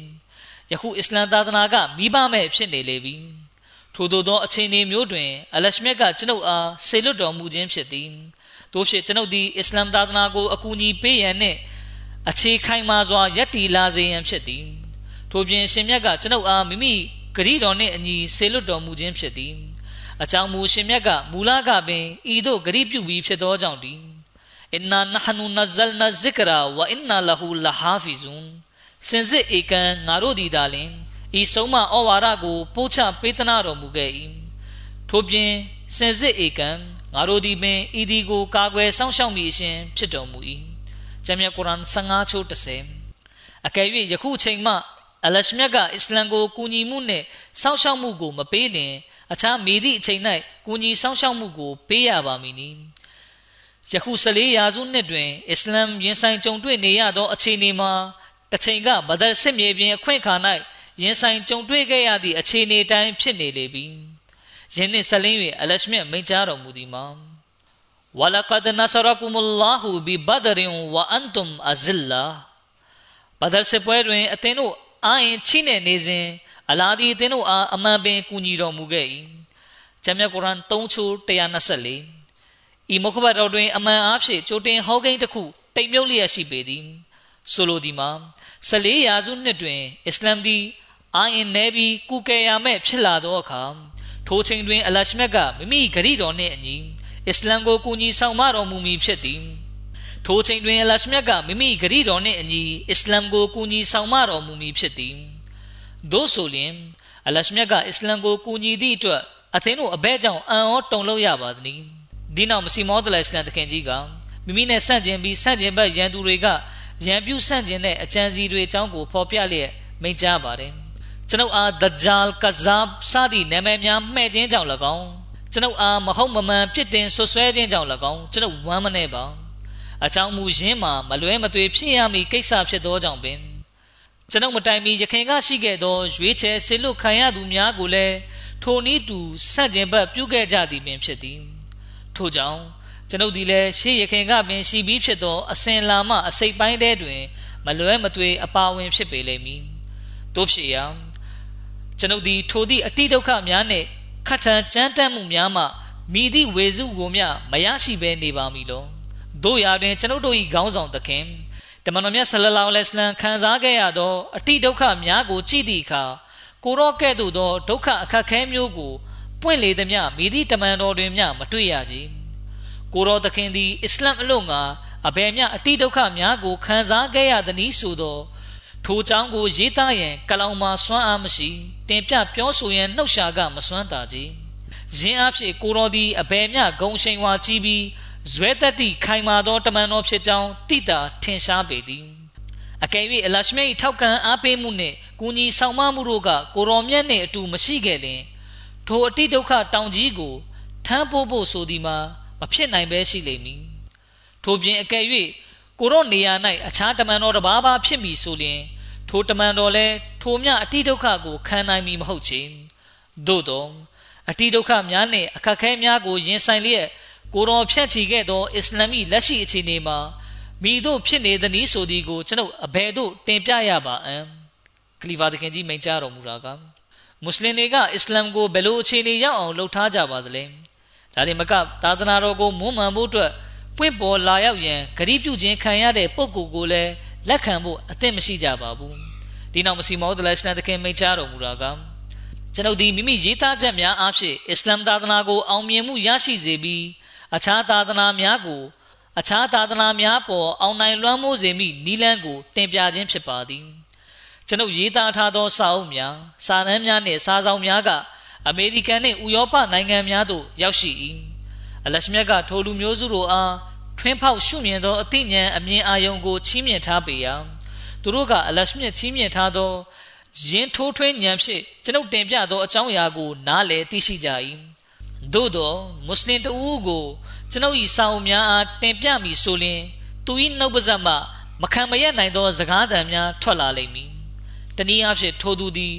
ယခုအစ္စလမ်သာသနာကမိဘမဲ့ဖြစ်နေလေပြီထို့သောသောအခြေအနေမျိုးတွင်အလရှမြတ်ကကျွန်ုပ်အားဆေလွတ်တော်မူခြင်းဖြစ်သည်တို့ဖြစ်ကျွန်ုပ်သည်အစ္စလမ်သာသနာကိုအကူအညီပေးရန်နှင့် အခြေခိုင်မာစွာယက်တီလာစေရန်ဖြစ်သည်ထို့ပြင်ရှင်မြတ်ကကျွန်ုပ်အားမိမိဂရီတော်နှင့်အညီဆေလွတ်တော်မူခြင်းဖြစ်သည်အကြောင်းမူရှင်မြတ်ကမူလကပင်ဤသို့ဂရီပြုပြီးဖြစ်သောကြောင့်သည်အင်နာနဟနူနဇလ်နာဇစ်ကရာဝအင်နာလဟူလဟာဖီဇွန်စင်စစ်ဧကန်ငါတို့သည်သာလင်ဤဆုံးမဩဝါဒကိုပို့ချပေးသနာတော်မူခဲ့၏ထို့ပြင်စင်စစ်ဧကံငါတို့သည်ပင်ဤဒီကိုကာကွယ်စောင့်ရှောက်မိအရှင်ဖြစ်တော်မူ၏ ဂျမ်းမြတ်ကုရ်အာန်15ချိုး30အကယ်၍ယခုချိန်မှအလရှမြတ်ကအစ္စလမ်ကိုကူညီမှုနှင့်စောင့်ရှောက်မှုကိုမပေးလျင်အခြားမိသည့်အချိန်၌ကူညီစောင့်ရှောက်မှုကိုပေးရပါမည်နီယခု14ရာစုနှစ်တွင်အစ္စလမ်ရင်ဆိုင်ကြုံတွေ့နေရသောအခြေအနေမှာတစ်ချိန်ကဘဒ်စစ်မြေပြင်အခွင့်အခါ၌ရင်ဆိုင်ကြုံတွေ့ခဲ့ရသည့်အခြေအနေတိုင်းဖြစ်နေလေပြီယင်းနှင့်ဆက်လင်း၍အလရှမြတ်မိန့်ကြားတော်မူသည်မှာ ဝလကဒ်နဆရကုမလာဟူဘီဘဒရင်ဝအန်တုမ်အဇလ္လာဘဒ်စစ်ပွဲတွင်အသင်တို့အာရင်ချိနေနေစဉ်အလာဒီအသင်တို့အားအမှန်ပင်ကူညီတော်မူခဲ့၏ဂျမ်းမြတ်ကုရ်အာန်3ချိုး124ဤမုခဘတ်တော်တွင်အမှန်အားဖြင့်ကြိုတင်ဟောကိန်းတစ်ခုတိမ်မြုပ်လျက်ရှိပေသည်ဆိုလိုသည်မှာ14ရာစုနှစ်တွင် အစ္စလာမ်သည်အာရင်နေပြီးကုကယ်ရမဲ့ဖြစ်လာသောအခါထိုချိန်တွင် အလရှမြတ်ကမိမိဂရီတော်နှင့်အညီ အစ္စလမ်ကိုကူညီဆောင်မတော်မူမည်ဖြစ်သည်ထိုချိန်တွင်အလရှမြတ်ကမိမိဂရီတော်နှင့်အညီအစ္စလမ်ကိုကူညီဆောင်မတော်မူမည်ဖြစ်သည်သို့ဆိုလျှင်အလရှမြတ်ကအစ္စလမ်ကိုကူညီသည့်အတွက်အသင်းတို့အဘဲကြောင့်အံ့ဩတုန်လှုပ်ရပါသည်။ဒီနောက်မစီမောဒလအစ္စလမ်တခင်ကြီးကမိမိနဲ့ဆန့်ကျင်ပြီးဆန့်ကျင်ဘက်ရန်သူတွေကရန်ပြုဆန့်ကျင်တဲ့အကြံစီတွေအကြောင်းကိုဖော်ပြလျက်မိန့်ကြားပါတယ်။ကျွန်ုပ်အားဒဂျာလ်ကဇာဘ်စသည့်နာမည်များမှဲ့ခြင်းကြောင့်၎င်း ကျွန်ုပ်အားမဟုတ်မမှန်ပြစ်တင်ဆွဆွဲခြင်းကြောင့်၎င်းကျွန်ုပ်ဝမ်းမနေပါ။အကြောင်းမူရင်းမှာမလွဲမသွေဖြစ်ရမည်ကိစ္စဖြစ်သောကြောင့်ပင်ကျွန်ုပ်မတိုင်မီရခင်ကရှိခဲ့သောရွေးချယ်ဆေလွတ်ခံရသူများကိုလည်းထိုနည်းတူဆန့်ကျင်ဘက်ပြုခဲ့ကြသည်ပင်ဖြစ်သည်ထို့ကြောင့်ကျွန်ုပ်ဒီလည်းရှေးရခင်ကပင်ရှိပြီးဖြစ်သောအစဉ်လာမှအစိတ်ပိုင်းထဲတွင် မလွဲမသွေအပါဝင်ဖြစ်ပေလိမ့်မည်တို့ဖြစ်ရာကျွန်ုပ်ဒီထိုသည့်အတိဒုက္ခများနှင့် ခတ်ထန်ကြမ်းတမ်းမှုများမှမိသည့်ဝေစုကိုမျှမရရှိဘဲနေပါမည်လောတို့ရာတွင်ကျွန်ုပ်တို့၏ခေါင်းဆောင်သခင်တမန်တော်မြတ်ဆလလောလဟ်အလัยဟ်ခံစားခဲ့ရသော အတိဒုက္ခများကိုကြည့်သည့်အခါကိုရောကဲ့သို့သောဒုက္ခအခက်ခဲမျိုးကိုပွင့်လေသည်မြမိသည့်တမန်တော်တွင်မြမတွေ့ရကြ။ကိုရောသခင်သည်အစ္စလမ်အလို့ငါအဘယ်မျှအတိဒုက္ခများကိုခံစားခဲ့ရသည်နည်းဆိုသော ထိုကြောင့်ကိုရေးသားရန်ကလောင်မှာစွမ်းအားမရှိတင်ပြပြောဆိုရန်နှုတ်ရှာကမစွမ်းတာကြီး။ယင်းအဖြစ်ကိုရောသည်အဘယ်မျှဂုံရှိန်ဝါကြီးပြီးဇွဲတက်သည့်ခိုင်မာသောတမန်တော်ဖြစ်ကြောင်းတိတာထင်ရှားပေသည်အကယ်၍အလရှမေထောက်ခံအားပေးမှုနှင့်ကူညီဆောင်မမှုတို့ကကိုရောမြတ်နှင့်အတူမရှိခဲ့လျင်ထိုအတိဒုက္ခတောင်ကြီးကိုထမ်းပိုးဖို့ဆိုသည်မှာမဖြစ်နိုင်ပဲရှိလိမ့်မည်ထို့ပြင်အကယ်၍ ကိုရောနေရာ၌အခြားတမန်တော်တစ်ပါးပါဖြစ်မည်ဆိုလျင် ထိုတမန်တော်လည်းထိုမြအတိဒုက္ခကိုခံနိုင်မည်မဟုတ်ချေသို့သောအတိဒုက္ခများနှင့်အခက်ခဲများကိုရင်ဆိုင်လျက်ကိုတော်ဖြန့်ချီခဲ့သောအစ္စလာမီလက်ရှိအခြေအနေမှာမိတို့ဖြစ်နေသည်နည်းဆိုသည်ကိုကျွန်ုပ်အဘယ်သို့တင်ပြရပါအံခလီဖာသခင်ကြီးမိန့်ကြားတော်မူတာကမွတ်စလင်တွေကအစ္စလာမ်ကိုဘယ်လိုအခြေအနေရောက်အောင်လှုပ်ထားကြပါသလဲဒါတွေမကသာသနာတော်ကိုမွမ်းမံဖို့အတွက် ပွင့်ပေါ်လာရောက်ရန်ဂရီးပြုခြင်းခံရတဲ့ပုဂ္ဂိုလ်ကိုလည်းလက်ခံဖို့အသင့်မရှိကြပါဘူးဒီနောက်မစီမောဒလရှနသခင်မိန့်ကြားတော်မူတာကကျွန်ုပ်ဒီမိမိရေးသားချက်များအားဖြင့်အစ္စလာမ်သာသနာကိုအောင်မြင်မှုရရှိစေပြီးအခြားသာသနာများကိုအခြားသာသနာများပေါ်အောင်နိုင်လွှမ်းမိုးစေမိနီလန်းကိုတင်ပြခြင်းဖြစ်ပါသည်ကျွန်ုပ်ရေးသားထားသောစာအုပ်များစာတမ်းများနှင့်စာဆောင်များကအမေရိကန်နှင့်ဥရောပနိုင်ငံများသို့ရောက်ရှိ၏ အလရှမြတ်ကထိုလူမျိုးစုတို့အားထွင်းဖောက်ရှုမြင်သောအသိဉာဏ်အမြင်အာရုံကိုချီးမြှင့်ထားပေရာသူတို့ကအလရှမြတ်ချီးမြှင့်ထားသောယင်းထိုးထွင်းဉာဏ်ဖြင့်ကျွန်ုပ်တင်ပြသောအကြောင်းအရာကို နားလည်သိရှိကြ၏သို့သောမွတ်စလင်တဦးကိုကျွန်ုပ်၏စာအုပ်များအားတင်ပြမည်ဆိုလျှင်သူ၏နှုတ်ပါးစပ်မှမခံမရနိုင်သောစကားသံများထွက်လာလိမ့်မည်။တနည်းအားဖြင့်ထိုသူသည်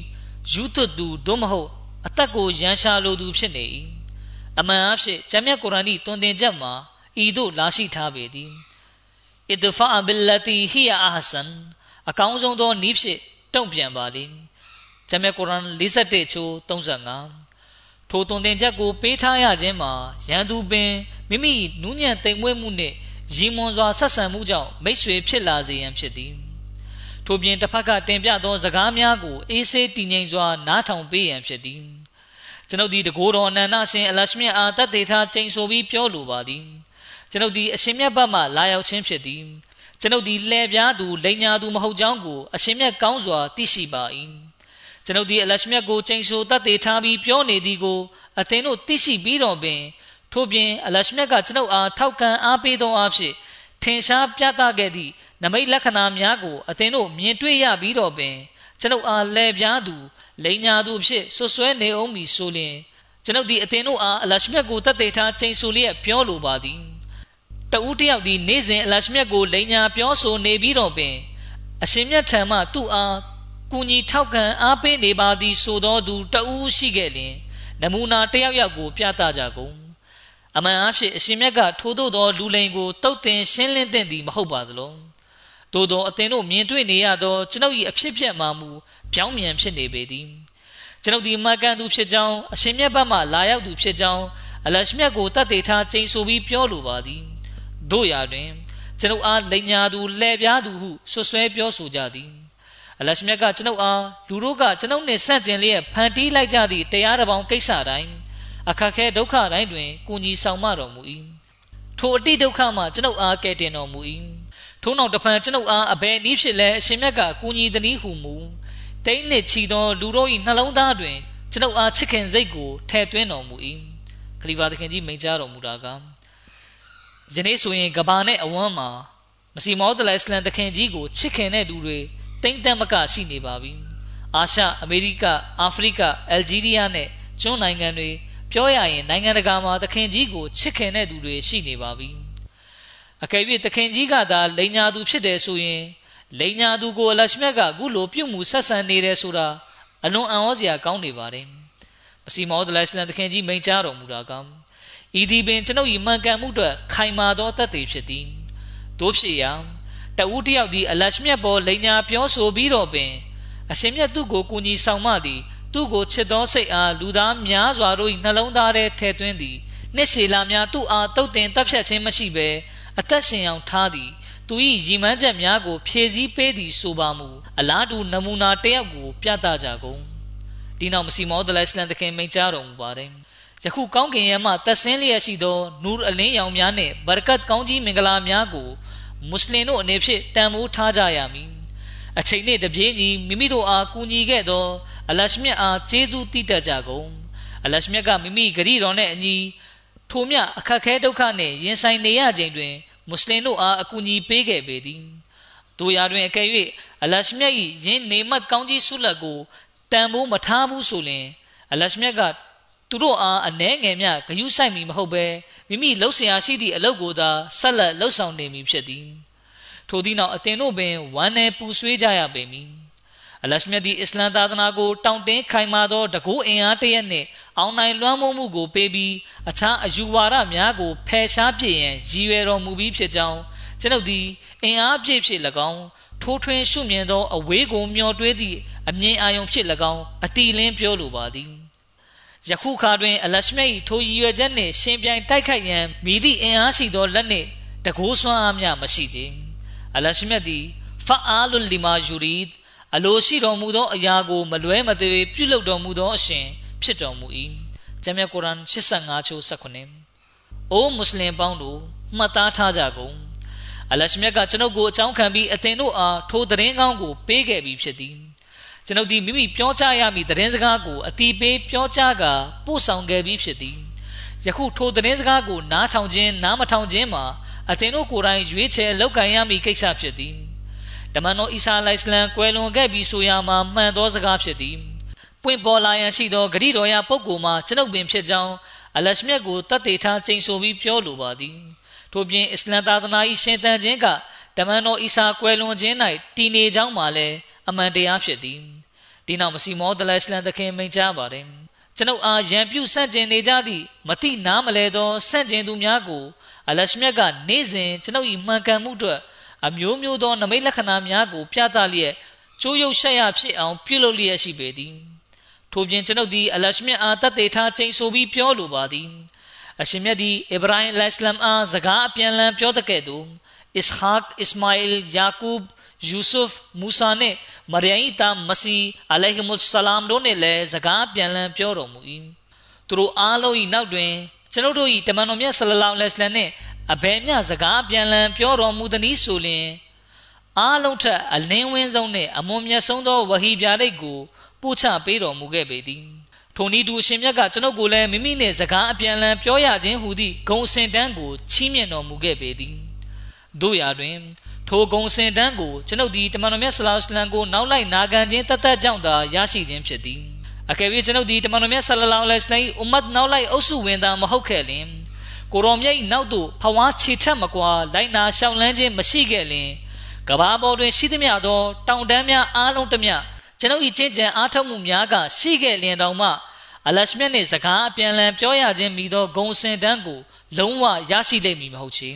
ယူသွတ်သူသို့မဟုတ်အသက်ကိုရန်ရှာလိုသူဖြစ်နေ၏။ အမှန်အားဖြင့်ဂျမ်းမြတ်ကုရ်အာန်၏တွင်တင်ချက်မှာဤသို့လာရှိထားပေသည်။ idfa billati hiya ahsan အကောင်းဆုံးသောနည်းဖြင့်တုံ့ပြန်ပါလိ။ဂျမ်းမြတ်ကုရ်အာန်51ချိုး35ထိုသွန်သင်ချက်ကိုပေးထားရခြင်းမှာရန်သူပင်မိမိနူးညံ့တိမ်မွေ့မှုနှင့်ရီမွန်စွာဆက်ဆံမှုကြောင့်မိတ်ဆွေဖြစ်လာစေရန်ဖြစ်သည်ထို့ပြင်တစ်ဖက်ကတင်ပြသောစကားများကိုအေးဆေးတည်ငြိမ်စွာနားထောင်ပေးရန်ဖြစ်သည် ကျွန်ုပ်ဒီတကိုးတော်အနန္တရှင်အလရှမြတ်အားတတ်သေးထားချိန်ဆိုပြီးပြောလိုပါသည်ကျွန်ုပ်ဒီအရှင်မြတ်ဘတ်မှလာရောက်ခြင်းဖြစ်သည်ကျွန်ုပ်ဒီလှည့်ပြားသူလိန်ညာသူမဟုတ်ကြောင်းကိုအရှင်မြတ်ကောင်းစွာသိရှိပါ၏ကျွန်ုပ်ဒီအလရှမြတ်ကိုချိန်ဆိုတတ်သေးထားပြီးပြောနေသည်ကိုအသင်တို့သိရှိပြီးတော့ပင်ထို့ပြင်အလရှမြတ်ကကျွန်ုပ်အားထောက်ခံအားပေးသောအဖြစ်ထင်ရှားပြသခဲ့သည့်နမိတ်လက္ခဏာများကိုအသင်တို့မြင်တွေ့ရပြီးတော့ပင်ကျွန်ုပ်အားလဲပြားသူ လိန်ညာသူဖြစ်ဆွဆွဲနေအောင်မည်ဆိုလျင်ကျွန်ုပ်ဒီအသင်တို့အားအလရှမြတ်ကိုတတ်သိထားချိန်ဆိုလျက်ပြောလိုပါသည်တဦးတယောက်ဒီနေ့စဉ်အလရှမြတ်ကိုလိန်ညာပြောဆိုနေပြီးတော့ပင် အရှင်မြတ်ထံမှသူ့အားကူညီထောက်ခံအားပေးနေပါသည်ဆိုသောသူတဦးရှိခဲ့လျင်နမူနာတယောက်ယောက်ကိုပြသကြကုန်အမှန်အဖြစ်အရှင်မြတ်ကထိုးထို့သောလူလိန်ကိုတုတ်တင်ရှင်းလင်းသင့်သည်မဟုတ်ပါသလုံးသို့သောအသင်တို့မြင်တွေ့နေရသောကျွန်ုပ်၏အဖြစ်ပြက်မှမူ ပြောင်းပြန်ဖြစ်နေပေသည်ကျွန်ုပ်ဒီမှကန်သူဖြစ်ကြောင်းအရှင်မြတ်ဘက်မှလာရောက်သူဖြစ်ကြောင်းအလရှမြတ်ကိုတတ်သိထားချိန်ဆိုပြီးပြောလိုပါသည်တို့ရာတွင် ကျွန်ုပ်အားလိန်ညာသူလှည့်ပြားသူဟုဆွဆွဲပြောဆိုကြသည်အလရှမြတ်ကကျွန်ုပ်အားလူတို့ကကျွန်ုပ်နှင့်ဆန့်ကျင်လျက်ဖန်တီးလိုက်ကြသည့်တရားတစ်ပေါင်းကိစ္စတိုင်းအခက်ခဲဒုက္ခတိုင်းတွင်ကိုကြီးဆောင်မတော်မူ၏ထိုအတိဒုက္ခမှကျွန်ုပ်အားကယ်တင်တော်မူ၏ထို့နောက်တဖန်ကျွန်ုပ်အားအဘယ်နည်းဖြစ်လဲအရှင်မြတ်ကကိုကြီးသည်ဟုမူ တိမ့်နှင့်ချီသောလူတို့၏နှလုံးသားတွင်ကျွန်ုပ်အားချစ်ခင်စိတ်ကိုထည့်သွင်းတော်မူ၏ခလီဖာသခင်ကြီးမိန့်ကြားတော်မူတာကယနေ့ဆိုရင်ကဘာနဲ့အဝမ်းမှာမစီမောဒလအစ္စလမ်သခင်ကြီးကိုချစ်ခင်တဲ့လူတွေတိမ့်တမ်းမကရှိနေပါပြီအာရှအမေရိကအာဖရိကအယ်ဂျီးရီးယားနဲ့ကျွန်းနိုင်ငံတွေပြောရရင်နိုင်ငံတကာမှာသခင်ကြီးကိုချစ်ခင်တဲ့သူတွေရှိနေပါပြီအကယ်၍သခင်ကြီးကသာလိန်ညာသူဖြစ်တယ်ဆိုရင် လိန်ညာသူကိုအလရှမြတ်ကအခုလိုပြုမှုဆက်ဆံနေတယ်ဆိုတာအလွန်အံ့ဩစရာကောင်းနေပါတယ်မစီမောဒလစ္စလမ်သခင်ကြီးမိန့်ကြားတော်မူတာကဤဒီပင်ကျွန်ုပ်၏မှန်ကန်မှုအတွက်ခိုင်မာသောတတ်သိဖြစ်သည်တို့ဖြစ်ရာတဦးတယောက်သည်အလရှမြတ်ပေါ်လိန်ညာပြောဆိုပြီးတော့ပင်အရှင်မြတ်သူ့ကိုကူညီဆောင်မသည်သူ့ကိုချစ်သောစိတ်အားလူသားများစွာတို့၏နှလုံးသားထဲထည့်သွင်းသည်နှစ်ရှည်လာများသူ့အားတုတ်တင်တပ်ဖြတ်ခြင်းမရှိဘဲအသက်ရှင်အောင်ထားသည် သူ၏ရည်မှန်းချက်များကို ဖြည့်ဆည်းပေးသည်ဆိုပါမူအလားတူနမူနာတယောက်ကို ပြသကြကုန်ဒီနောက်မစီမောဒလစ္စလန်တခင်မိန့်ကြားတော်မူပါတယ်ယခုကောင်းကင်ရဲ့မှသက်ဆင်းလျက်ရှိသောနူရ်အလင်းရောင်များနှင့်ဘရကတ်ကောင်းကြီးမင်္ဂလာများကိုမွတ်စလင်တို့အနေဖြင့်တန်ဖိုးထားကြရမည်အချိန်နှင့်တပြေးညီမိမိတို့အားကူညီခဲ့သောအလရှမြတ်အားကျေးဇူးတည်တတ်ကြကုန်အလရှမြတ်ကမိမိဂရီတော်နှင့်အညီထိုမြအခက်ခဲဒုက္ခနှင့်ရင်ဆိုင်နေရချိန်တွင် မွတ်စလင်တို့အားအကူအညီပေးခဲ့ပေသည်တို့ရာတွင်အကယ်၍အလရှမြတ်၏ယင်းနေမတ်ကောင်းကြီးဆုလက်ကိုတန်ဖိုးမထားဘူးဆိုလျှင်အလရှမြတ်ကသူတို့အားအနှဲငယ်မြဂယုဆိုင်မီမဟုတ်ဘဲမိမိလှုပ်ရှားရှိသည့်အလုပ်ကိုသာဆက်လက်လှုပ်ဆောင်နေမည်ဖြစ်သည်ထို့သည့်နောက်အသင်တို့ပင်ဝမ်းနယ်ပူဆွေးကြရပေမည်အလရှမြတ်ဒီအစ္စလမ်သာသနာကိုတောင့်တင်းခိုင်မာသောတကူအင်အားတရက်နှင့် အောင်နိုင်လွှမ်းမိုးမှုကိုပေးပြီးအခြားအယူဝါဒများကိုဖယ်ရှားပြည့်ရန်ရည်ရွယ်တော်မူပြီးဖြစ်ကြောင်းကျွန်ုပ်သည်အင်အားပြည့်ဖြစ်၎င်းထိုးထွင်းရှုမြင်သောအဝေးကိုမျှော်တွေးသည့်အမြင်အာရုံဖြစ်၎င်းအတီလင်းပြောလိုပါသည်ယခုခါတွင်အလရှမိတ်ထိုရည်ရွယ်ချက်နှင့်ရှင်ပြိုင်တိုက်ခိုက်ရန်မိသည့်အင်အားရှိသောလက်နှင့်တကိုးစွမ်းအားများမရှိခြင်းအလရှမြတ်သည်ဖအာလုလီမာယူရီဒ်အလိုရှိတော်မူသောအရာကိုမလွဲမသွေပြုလုပ်တော်မူသောအရှင် ဖြစ်တော်မူ၏ဂျမ်းမြတ်ကုရ်အာန်85ချိုး19အိုးမွတ်စလင်ပေါင်းတို့မှတ်သားထားကြကုန်အလရှမြတ်ကကျွန်ုပ်ကိုအကြောင်းခံပြီးအသင်တို့အားထိုသတင်းကောင်းကိုပေးခဲ့ပြီးဖြစ်သည်ကျွန်ုပ်ဒီမိမိပြောကြားရမည့်သတင်းစကားကိုအတီးပေးပြောကြားကာပို့ဆောင်ခဲ့ပြီးဖြစ်သည်ယခုထိုသတင်းစကားကိုနားထောင်ခြင်းနားမထောင်ခြင်းမှာအသင်တို့ကိုယ်တိုင်ရွေးချယ်လောက်ကန်ရမည့်ကိစ္စဖြစ်သည်တမန်တော်အီဆာလိုင်စလမ်ကွယ်လွန်ခဲ့ပြီးဆိုရမှာမှန်သောစကားဖြစ်သည် ပွင့်ပေါ်လာရန်ရှိသောဂရိတော်ရပုဂ္ဂိုလ်မှာကျွန်ုပ်ပင်ဖြစ်ကြောင်းအလရှမြတ်ကိုတတ်သိထားချိန်ဆိုပြီးပြောလိုပါသည်ထို့ပြင်အစ္စလမ်သာသနာ၏ရှင်သန်ခြင်းကတမန်တော်အီဆာကွယ်လွန်ခြင်း၌တည်နေကြောင်းမှာလည်းအမှန်တရားဖြစ်သည်ဒီနောက်မစီမောဒလအစ္စလမ်သခင်မိန့်ကြားပါတယ်ကျွန်ုပ်အားရန်ပြုဆန့်ကျင်နေကြသည့်မတိနားမလဲသောဆန့်ကျင်သူများကိုအလရှမြတ်ကနေ့စဉ်ကျွန်ုပ်၏မှန်ကန်မှုအတွက်အမျိုးမျိုးသောနမိတ်လက္ခဏာများကိုပြသလျက်ကျိုးရုပ်ရှက်ရဖြစ်အောင်ပြုလုပ်လျက်ရှိပေသည် ထို့ပြင်ကျွန်ုပ်သည်အလရှမြတ်အားတတ်သိထားချိန်ဆိုပြီးပြောလိုပါသည်အရှင်မြတ်သည်အစ္စရာဟင်အလိုင်စလမ်အားစကားအပြန်လန်ပြောတဲ့ကဲ့သို့အစ်ဟာက်အစ္စမာအီလ်ယာကူဘ်ယူဆုဖ်မူဆာနှင့်မရိယမ်တာမစီအလိုင်ဟီမုဆလမ်တို့နှင့်လည်းစကားပြန်လန်ပြောတော်မူ၏သူတို့အားလုံး၏နောက်တွင်ကျွန်ုပ်တို့၏တမန်တော်မြတ်ဆလလောလဟ်အလัยဟိဝါစလမ်နှင့်အဘယ်မျှစကားပြန်လန်ပြောတော်မူသည်ဆိုလျှင်အားလုံးထက်အလင်းဝင်းဆုံးနှင့်အမွန်မြတ်ဆုံးသောဝဟီပြားလိတ်ကို ပို့ချပေးတော်မူခဲ့ပေသည်ထိုနည်းတူအရှင်မြတ်ကကျွန်ုပ်ကိုလည်းမိမိနှင့်စကားအပြန်အလှန်ပြောရခြင်းဟူသည့်ဂုံစင်တန်းကိုချီးမြှင့်တော်မူခဲ့ပေသည်တို့ရာတွင်ထိုဂုံစင်တန်းကိုကျွန်ုပ်သည်တမန်တော်မြတ်ဆလောလ္လမ်ကိုနောက်လိုက်နာခံခြင်းတသက်ကြောင့်သာရရှိခြင်းဖြစ်သည်အကယ်၍ကျွန်ုပ်သည်တမန်တော်မြတ်ဆလလောလ္လဟ်အလိုင်းအွမ်မတ်နောက်လိုက်အုပ်စုဝင်သာမဟုတ်ခဲ့လျင်ကိုရောမြတ်၏နောက်သို့ဖဝါခြေထက်မကွာလိုက်နာရှောင်လန်းခြင်းမရှိခဲ့လျင်ကဘာပေါ်တွင်ရှိသမျှသောတောင်တန်းများအားလုံးတမျှ ကျွန်ုပ်၏ကျင့်ကြံအားထုတ်မှုများကရှိခဲ့လျင်တောင်မှအလရှမြတ်နှင့်စကားအပြန်လန်ပြောရခြင်းမိသောဂုံစင်တန်းကို လုံးဝရရှိလိမ့်မည်မဟုတ်ချေ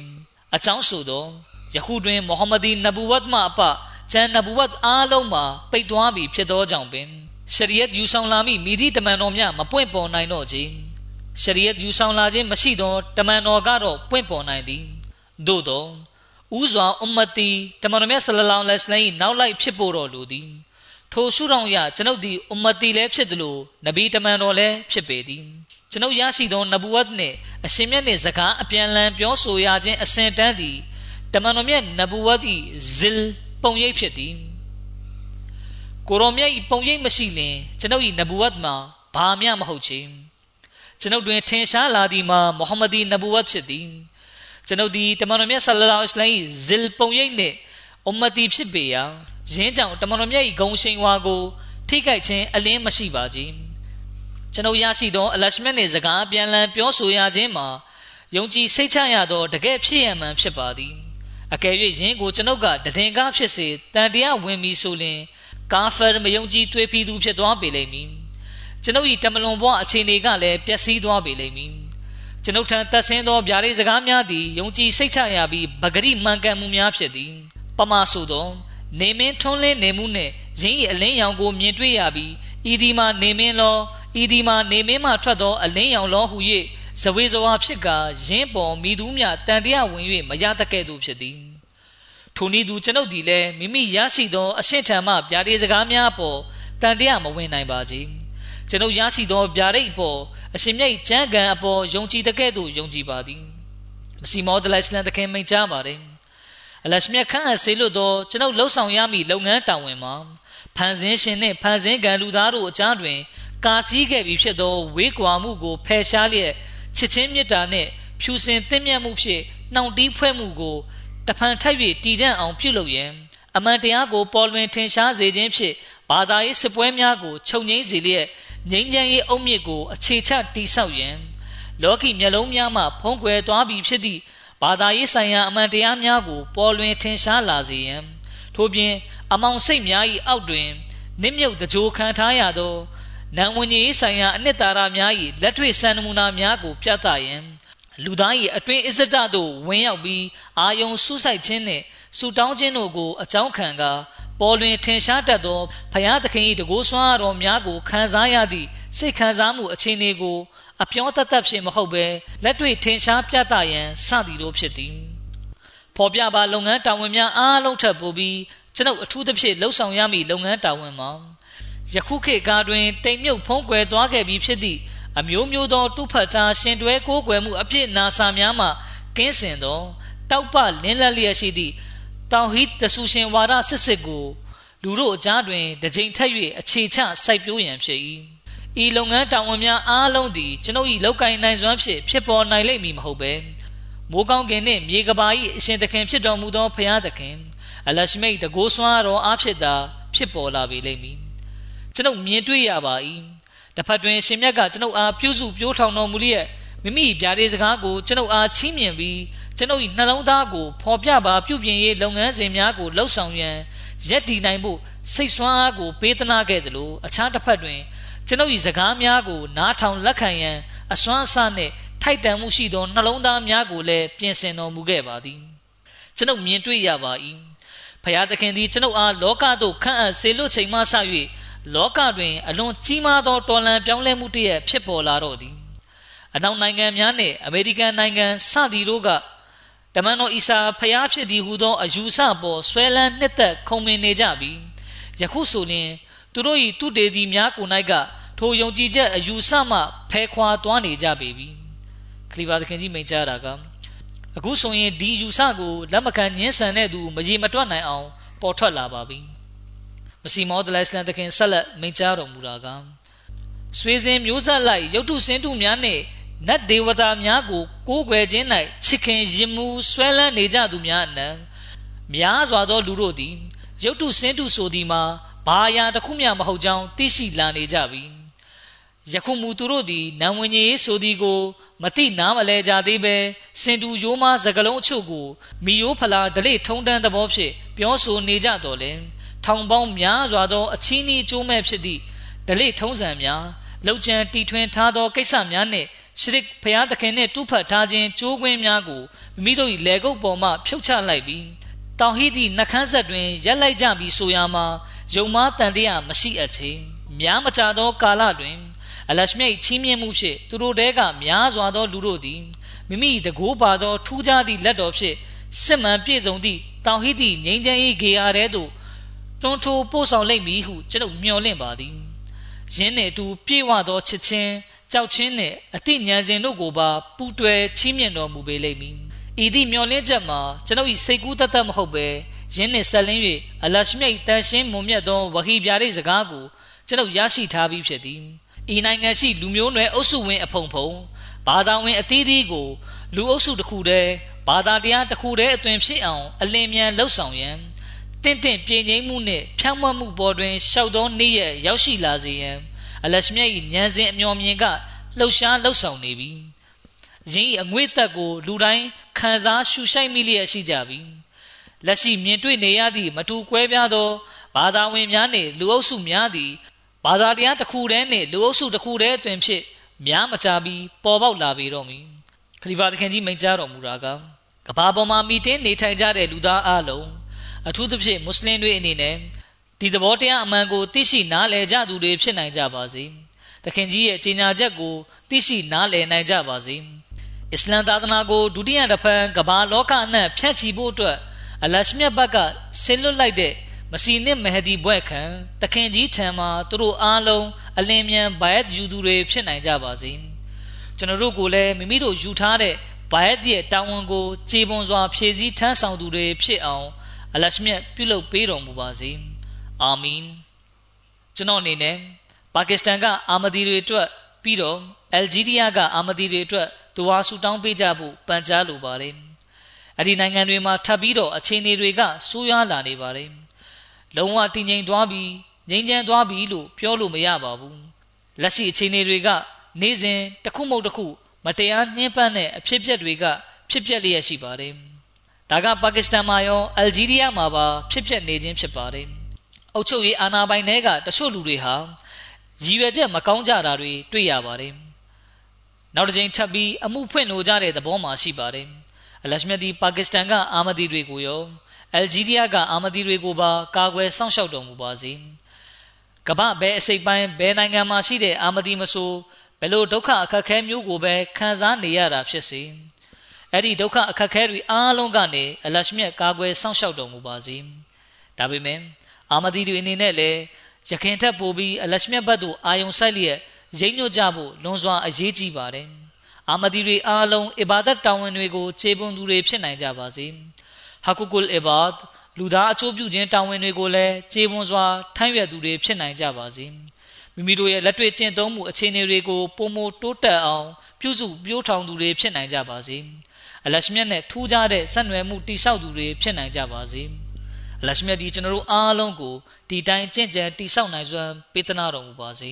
အကြောင်းဆိုသောယခုတွင်မိုဟာမဒီနဘူဝတ်မှအပကျန်နဘူဝတ်အားလုံးမှာပိတ်သွားပြီဖြစ်သောကြောင့်ပင်ရှရီယတ်ယူဆောင်လာမိမိသည့်တမန်တော်များမပွင့်ပေါ်နိုင်တော့ချေရှရီယတ်ယူဆောင်လာခြင်းမရှိသောတမန်တော်ကတော့ပွင့်ပေါ်နိုင်သည်သို့သောဥစွာအွမ်မတီတမန်တော်မြတ်ဆလလောလ္လဟ်အလိုင်းနောက်လိုက်ဖြစ်ပေါ်တော်လူသည် ထိုရှုထောင့်ရကျွန်ုပ်သည်အွမ်မတီလည်းဖြစ်သလိုနဗီတမန်တော်လည်းဖြစ်ပေသည်ကျွန်ုပ်ရရှိသောနဘူဝတ်နှင့်အရှင်မြတ်နှင့်စကားအပြန်လန်ပြောဆိုရခြင်းအစဉ်တန်းသည်တမန်တော်မြတ်နဘူဝတ်၏ဇိလ်ပုံရိပ်ဖြစ်သည်ကိုရောမြတ်၏ပုံရိပ်မရှိလျင်ကျွန်ုပ်၏နဘူဝတ်မှာဘာမျှမဟုတ်ချေကျွန်ုပ်တွင်ထင်ရှားလာသည်မှာမုဟမ္မဒီနဘူဝတ်ဖြစ်သည်ကျွန်ုပ်သည်တမန်တော်မြတ်ဆလလောလ္လဟ်အလိုင်းဇိလ်ပုံရိပ်နှင့် အွမ်မတီဖြစ်ပေရာရင်းကြောင့်တမန်တော်မြတ်၏ဂုံရှိန်ဝါကို ထိခိုက်ခြင်းအလင်းမရှိပါကြီးကျွန်ုပ်ရရှိသောအလရှမတ်နှင့်စကားပြန်လည်ပြောဆိုရခြင်းမှာယုံကြည်စိတ်ချရသောတကယ်ဖြစ်ရမှန်ဖြစ်ပါသည်အကယ်၍ယင်းကိုကျွန်ုပ်ကတည်ငကားဖြစ်စေတန်တရားဝင်ပြီးဆိုလျှင်ကာဖာမယုံကြည်တွေးပြီးသူဖြစ်သွားပေလိမ့်မည်ကျွန်ုပ်၏တမလွန်ဘဝအခြေအနေကလည်းပျက်စီးသွားပေလိမ့်မည်ကျွန်ုပ်ထံသက်ဆင်းသောဗျာဒိတ်စကားများသည်ယုံကြည်စိတ်ချရပြီးဗဂရိမှန်ကန်မှုများဖြစ်သည် ပမာဆိုသောနေမင်းထွန်းလင်းနေမှုနှင့်ရင်း၏အလင်းရောင်ကိုမြင်တွေ့ရပြီးဤဒီမှာနေမင်းလောဤဒီမှာနေမင်းမှထွက်သောအလင်းရောင်လောဟု၍ဇဝေဇဝါဖြစ်ကာရင်းပေါ်မိသူမြတန်တရားဝင်၍မရတကဲ့သို့ဖြစ်သည်ထိုနည်းသူကျွန်ုပ်သည်လည်းမိမိရရှိသောအရှင်းထံမှဗျာဒိစကားများပေါ်တန်တရားမဝင်နိုင်ပါကြကျွန်ုပ်ရရှိသောဗျာဒိတ်ပေါ်အရှင်မြတ်ကျမ်းဂန်အပေါ်ယုံကြည်တကဲ့သို့ယုံကြည်ပါသည်မစီမောဒလိုင်စလန်တခင်မိန့်ကြားပါတယ် အလရှမြတ်ခန့်အပ်စေလို့သောကျွန်ုပ်လှုပ်ဆောင်ရမည့်လုပ်ငန်းတာဝန်မှာဖန်ဆင်းရှင်နှင့်ဖန်ဆင်းကံလူသားတို့အကြားတွင် ကာစည်းခဲ့ပြီးဖြစ်သောဝေးကွာမှုကိုဖယ်ရှားလျက်ချစ်ချင်းမေတ္တာနှင့်ဖြူစင်သင့်မြတ်မှုဖြင့်နှောင့်တီးဖွဲ့မှုကိုတဖန်ထပ်၍တည်တံ့အောင်ပြုလုပ်ရန်အမှန်တရားကိုပေါ်လွင်ထင်ရှားစေခြင်းဖြင့်ဘာသာရေးစစ်ပွဲများကိုချုပ်ငိမ့်စေလျက်ငြိမ်းချမ်းရေးအုတ်မြစ်ကိုအခြေချတိဆောက်ရန်လောကီမျက်လုံးများမှဖုံးကွယ်သွားပြီးဖြစ်သည့် ဘာသာရေးဆိုင်ရာအမှန်တရားများကို ပေါ်လွင်ထင်ရှားလာစေရန်ထို့ပြင်အမောင်စိတ်များ၏အောက်တွင်နစ်မြုပ်တကြိုခံထားရသောနံဝင်ကြီးဆိုင်ရာအနှစ်သာရများ၏လက်တွေ့စံနမူနာများကို ပြသရန်လူသား၏အတွင်းအစ္စဒသို့ဝင်ရောက်ပြီးအာယုံဆုဆိုင်ခြင်းနှင့်ဆူတောင်းခြင်းတို့ကိုအကြောင်းခံကာပေါ်လွင်ထင်ရှားတတ်သောဖယားသခင်၏တကိုးဆွမ်းတော်များကိုခံစားရသည့်စိတ်ခံစားမှုအခြေအနေကို အပြောတတ်တတ်ဖြင့်မဟုတ်ဘဲလက်တွေ့ထင်ရှားပြသရန်စသည်တို့ဖြစ်သည်ဖော်ပြပါလုပ်ငန်းတာဝန်များအားလုံးထပ်ပို့ပြီးကျွန်ုပ်အထူးသဖြင့်လှုပ်ဆောင်ရမည့်လုပ်ငန်းတာဝန်မှာယခုခေတ်ကားတွင်တိမ်မြုပ်ဖုံးကွယ်သွားခဲ့ပြီးဖြစ်သည့်အမျိုးမျိုးသောတုဖတ်ထားရှင်တွဲကိုးကွယ်မှုအဖြစ်နာဆာများမှကင်းစင်သောတောက်ပလင်းလက်လျက်ရှိသည့်တောင်ဟိတဆူရှင်ဝါဒစစ်စစ်ကို လူတို့အကြားတွင်တကြိမ်ထက်၍အခြေချစိုက်ပျိုးရန်ဖြစ်၏ ဤလုပ်ငန်းတာဝန်များအားလုံးသည်ကျွန်ုပ်၏လောက်ကိုင်းနိုင်စွမ်းဖြင့်ဖြစ်ပေါ်နိုင်လိမ့်မည်မဟုတ်ပဲမိုးကောင်းကင်နှင့်မြေကဘာ၏အရှင်သခင်ဖြစ်တော်မူသောဖရာသခင်အလရှမိတ်တကိုးဆွမ်းတော်အားဖြင့်သာဖြစ်ပေါ်လာပေလိမ့်မည်ကျွန်ုပ်မြင်တွေ့ရပါ၏တစ်ဖက်တွင်ရှင်မြတ်ကကျွန်ုပ်အားပြုစုပြောထောင်တော်မူလျက်မိမိဗျာဒိစကားကိုကျွန်ုပ်အားချီးမြှင့်ပြီးကျွန်ုပ်၏နှလုံးသားကိုဖော်ပြပါပြုပြင်ရေးလုပ်ငန်းစဉ်များကိုလှုပ်ဆောင်ရန်ရက်တည်နိုင်ဖို့စိတ်ဆွမ်းအားကိုပေးသနာခဲ့သလိုအခြားတစ်ဖက်တွင် ကျွန်ုပ်၏စကားများကို နားထောင်လက်ခံရန်အစွမ်းအစနှင့်ထိုက်တန်မှုရှိသောနှလုံးသားများကိုလည်းပြင်ဆင်တော်မူခဲ့ပါသည်ကျွန်ုပ်မြင်တွေ့ရပါ၏ဖျားသခင်သည်ကျွန်ုပ်အားလောကသို့ခန့်အပ်စေလွတ်ချိန်မှစ၍လောကတွင် အလွန်ကြီးမားသောတော်လှန်ပြောင်းလဲမှုတည်းဖြစ်ပေါ်လာတော့သည်အနောက်နိုင်ငံများနှင့်အမေရိကန်နိုင်ငံစသည်တို့ကတမန်တော်အီစာဖျားဖြစ်သည်ဟုသောအယူဆပေါ်ဆွဲလန်းနှစ်သက်ခုံမင်နေကြပြီးယခုဆိုရင် သူတို့၏တုတေသီများကို၌ကထိုယုံကြည်ချက်အယူဆမှဖဲခွာသွားနေကြပေပြီခလီဖာသခင်ကြီးမိန့်ကြားတာကအခုဆိုရင်ဒီယူဆကိုလက်မခံညှင်းဆန်တဲ့သူမရေမတွက်နိုင်အောင်ပေါ်ထွက်လာပါပြီမစီမောဒလိုင်စလန်တခင်ဆက်လက်မိန့်ကြားတော်မူတာကဆွေစဉ်မျိုးဆက်လိုက်ရုတ်တုစင်းတုများနှင့်နတ်ဒေဝတာများကိုကိုးကွယ်ခြင်း၌ချစ်ခင်ရင်မှုဆွဲလန်းနေကြသူများအနံများစွာသောလူတို့သည်ရုတ်တုစင်းတုဆိုသည်မှာ ဘာယာတစ်ခုမျှမဟုတ်ကြောင်းသိရှိလာနေကြပြီယခုမူသူတို့သည်နံဝင်ကြီးဆိုသည်ကိုမတိနားမလဲကြသေးပဲစင်တူရိုးမစကလုံးအချို့ကိုမီယိုးဖလာဒလိထုံတန်းသဘောဖြင့်ပြောဆိုနေကြတော်လဲထောင်ပေါင်းများစွာသောအချင်းဤကျိုးမဲ့ဖြစ်သည့်ဒလိထုံးစံများလောက်ကျန်တီထွင်ထားသောကိစ္စများနှင့်ရှရစ်ဖျားသခင်နှင့်တူးဖတ်ထားခြင်းကြိုးကွင်းများကိုမိမိတို့၏လေကုပ်ပေါ်မှဖြုတ်ချလိုက်ပြီးတောင်ဟိသည့်နှကန်းဆက်တွင်ရက်လိုက်ကြပြီးဆိုရမှာ ယုံမားတန်တရားမရှိအပ်ချေများမကြသောကာလတွင်အလရှမြိတ်ချီးမြှင့်မှုဖြင့်သူတို့တဲကများစွာသောလူတို့သည်မိမိတကိုးပါသောထူးခြားသည့်လက်တော်ဖြင့်စစ်မှန်ပြည့်စုံသည့်တောင်ဟိသည့်ငြိမ်းချမ်းရေးဂေဟာထဲသို့တွန်းထိုးပို့ဆောင်လိမ့်မည်ဟုကျွန်ုပ်မျှော်လင့်ပါသည်ယင်းနှင့်အတူပြေဝသောချစ်ချင်းကြောက်ချင်းနှင့်အတိညာစဉ်တို့ကိုပါပူးတွဲချီးမြှင့်တော်မူပေလိမ့်မည် ဤသည့်မျှော်လင့်ချက်မှာကျွန်ုပ်၏စိတ်ကူးတတ်တတ်မဟုတ်ပဲယင်းနှင့်ဆက်လင်း၍အလရှမြိတ်တန်ရှင်းမွန်မြတ်သောဝဟီပြားရိစကားကိုကျွန်ုပ်ရရှိထားပြီးဖြစ်သည်ဤနိုင်ငံရှိလူမျိုးနွယ်အုပ်စုဝင်အဖုံဖုံဘာသာဝင်အသီးသီးကိုလူအုပ်စုတစ်ခုတည်းဘာသာတရားတစ်ခုတည်းအသွင်ဖြစ်အောင်အလင်းမြန်လှုပ်ဆောင်ရန်တင့်တင့်ပြင်းငိမ့်မှုနှင့်ဖြောင့်မတ်မှုပေါ်တွင်ရှောက်သောနေ့ရက်ရောက်ရှိလာစေရန်အလရှမြတ်၏ဉာဏ်စဉ်အမျှော်မြင်ကလှုပ်ရှားလှုပ်ဆောင်နေပြီ။ ယင်း၏အငွေ့သက်ကို လူတိုင်းခံစားရှုရှိုက်မိလျက်ရှိကြပြီ။လက်ရှိမြင်တွေ့နေရသည့်မတူကွဲပြားသောဘာသာဝင်များနှင့်လူအုပ်စုများသည်ဘာသာတရားတစ်ခုတည်းနှင့်လူအုပ်စုတစ်ခုတည်းအတွင်ဖြစ်များမကြပြီးပေါ်ပေါက်လာပေတော့မည်ခလီဖာသခင်ကြီးမိန့်ကြားတော်မူတာကကဘာပေါ်မှာမိတင်းနေထိုင်ကြတဲ့လူသားအလုံးအထူးသဖြင့်မွတ်စလင်တွေအနေနဲ့ဒီသဘောတရားအမှန်ကိုသိရှိနားလည်ကြသူတွေဖြစ်နိုင်ကြပါစေ။သခင်ကြီးရဲ့ကြေညာချက်ကိုသိရှိနားလည်နိုင်ကြပါစေ။ အစ္စလမ်သာသနာကိုဒုတိယတစ်ဖန်ကဘာလောကအနှံ့ဖြန့်ချီဖို့အတွက်အလရှမြတ်ဘက်ကဆင်းလွတ်လိုက်တဲ့မစီနစ်မဟဒီဘွဲ့ခံတခင်ကြီးထံမှာသူတို့အားလုံးအလင်းမြန်ဘိုင်ယူသူတွေဖြစ်နိုင်ကြပါစေကျွန်တော်တို့ကိုလည်းမိမိတို့ယူထားတဲ့ဘိုင်ရဲ့တာဝန်ကိုခြေပွန်စွာဖြည့်ဆည်းထမ်းဆောင်သူတွေဖြစ်အောင်အလရှမြတ်ပြုလုပ်ပေးတော်မူပါစေအာမင်ကျွန်တော်အနေနဲ့ပါကစ္စတန်ကအာမဒီတွေအတွက်ပြီးတော့ အယ်ဂျီးရီးယားကအာမဒီတွေအတွက်ဒွါဆူတောင်းပေးကြဖို့ပန်ကြားလိုပါတယ်အဲ့ဒီနိုင်ငံတွေမှာထပ်ပြီးတော့အခြေအနေတွေကဆိုးရွားလာနေပါတယ်လုံးဝတည်ငြိမ်သွားပြီးငြိမ်းချမ်းသွားပြီလို့ပြောလို့မရပါဘူးလက်ရှိအခြေအနေတွေက နေ့စဉ်တစ်ခုမဟုတ်တစ်ခုမတရားညှဉ်းပန်းတဲ့အဖြစ်အပျက်တွေကဖြစ်ပျက်လျက်ရှိပါတယ်ဒါကပါကစ္စတန်မှာရောအယ်ဂျီးရီးယားမှာပါဖြစ်ပျက်နေခြင်းဖြစ်ပါတယ်အုပ်ချုပ်ရေးအာဏာပိုင်တွေကတချို့လူတွေဟာရည်ရွယ်ချက်မကောင်းကြတာတွေတွေ့ရပါတယ် နောက်တစ်ကြိမ်ထပ်ပြီးအမှုဖွင့်လို့ကြတဲ့သဘောမှရှိပါတယ်အလရှမြဒီပါကစ္စတန်ကအာမဒီတွေကိုရောအယ်ဂျီးရီးယားကအာမဒီတွေကိုပါကာကွယ်စောင့်ရှောက်တော်မူပါစေကမ္ဘာဘဲအစိပ်ပိုင်းဘဲနိုင်ငံမှာရှိတဲ့အာမဒီမဆိုဘယ်လိုဒုက္ခအခက်ခဲမျိုးကိုပဲခံစားနေရတာဖြစ်စေအဲ့ဒီဒုက္ခအခက်ခဲတွေအားလုံးကနေအလရှမြတ်ကာကွယ်စောင့်ရှောက်တော်မူပါစေဒါပေမဲ့အာမဒီတွေအနေနဲ့လည်းရခင်ထက်ပိုပြီးအလရှမြတ်ဘတ်သို့အာယုံဆိုင်လျက် ရိမ့်ညွတ်ကြဖို့လွန်စွာအရေးကြီးပါတယ်အာမဒီတွေအားလုံးအီဘာဒတ်တာဝန်တွေကိုခြေပွန်သူတွေဖြစ်နိုင်ကြပါစေ။ဟာကုကုလ်အီဘာဒ်လူသားအချိုးပြုခြင်းတာဝန်တွေကိုလည်းကျေပွန်စွာထမ်းရွက်သူတွေဖြစ်နိုင်ကြပါစေမိမိတို့ရဲ့လက်တွေ့ကျင့်သုံးမှုအခြေအနေတွေကိုပုံမတိုးတက်အောင်ပြုစုပြောထောင်သူတွေဖြစ်နိုင်ကြပါစေအလရှမြတ်နဲ့ထူးခြားတဲ့ဆက်နွယ်မှုတိဆောက်သူတွေဖြစ်နိုင်ကြပါစေအလရှမြတ်ဒီကျွန်တော်တို့အားလုံးကိုဒီတိုင်းကျင့်ကြံတိဆောက်နိုင်စွမ်းပေးသနာတော်မူပါစေ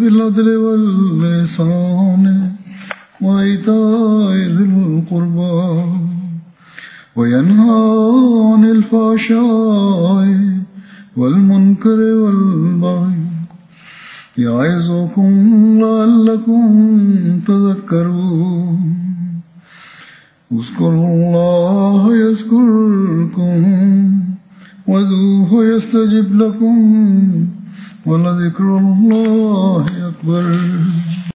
بالعدل واللسان وإيتاء ذي القربى وينهى عن الفحشاء والمنكر والبغي يعظكم لعلكم تذكرون. اذكروا الله يذكركم وذوه يستجب لكم. ولذكر الله أكبر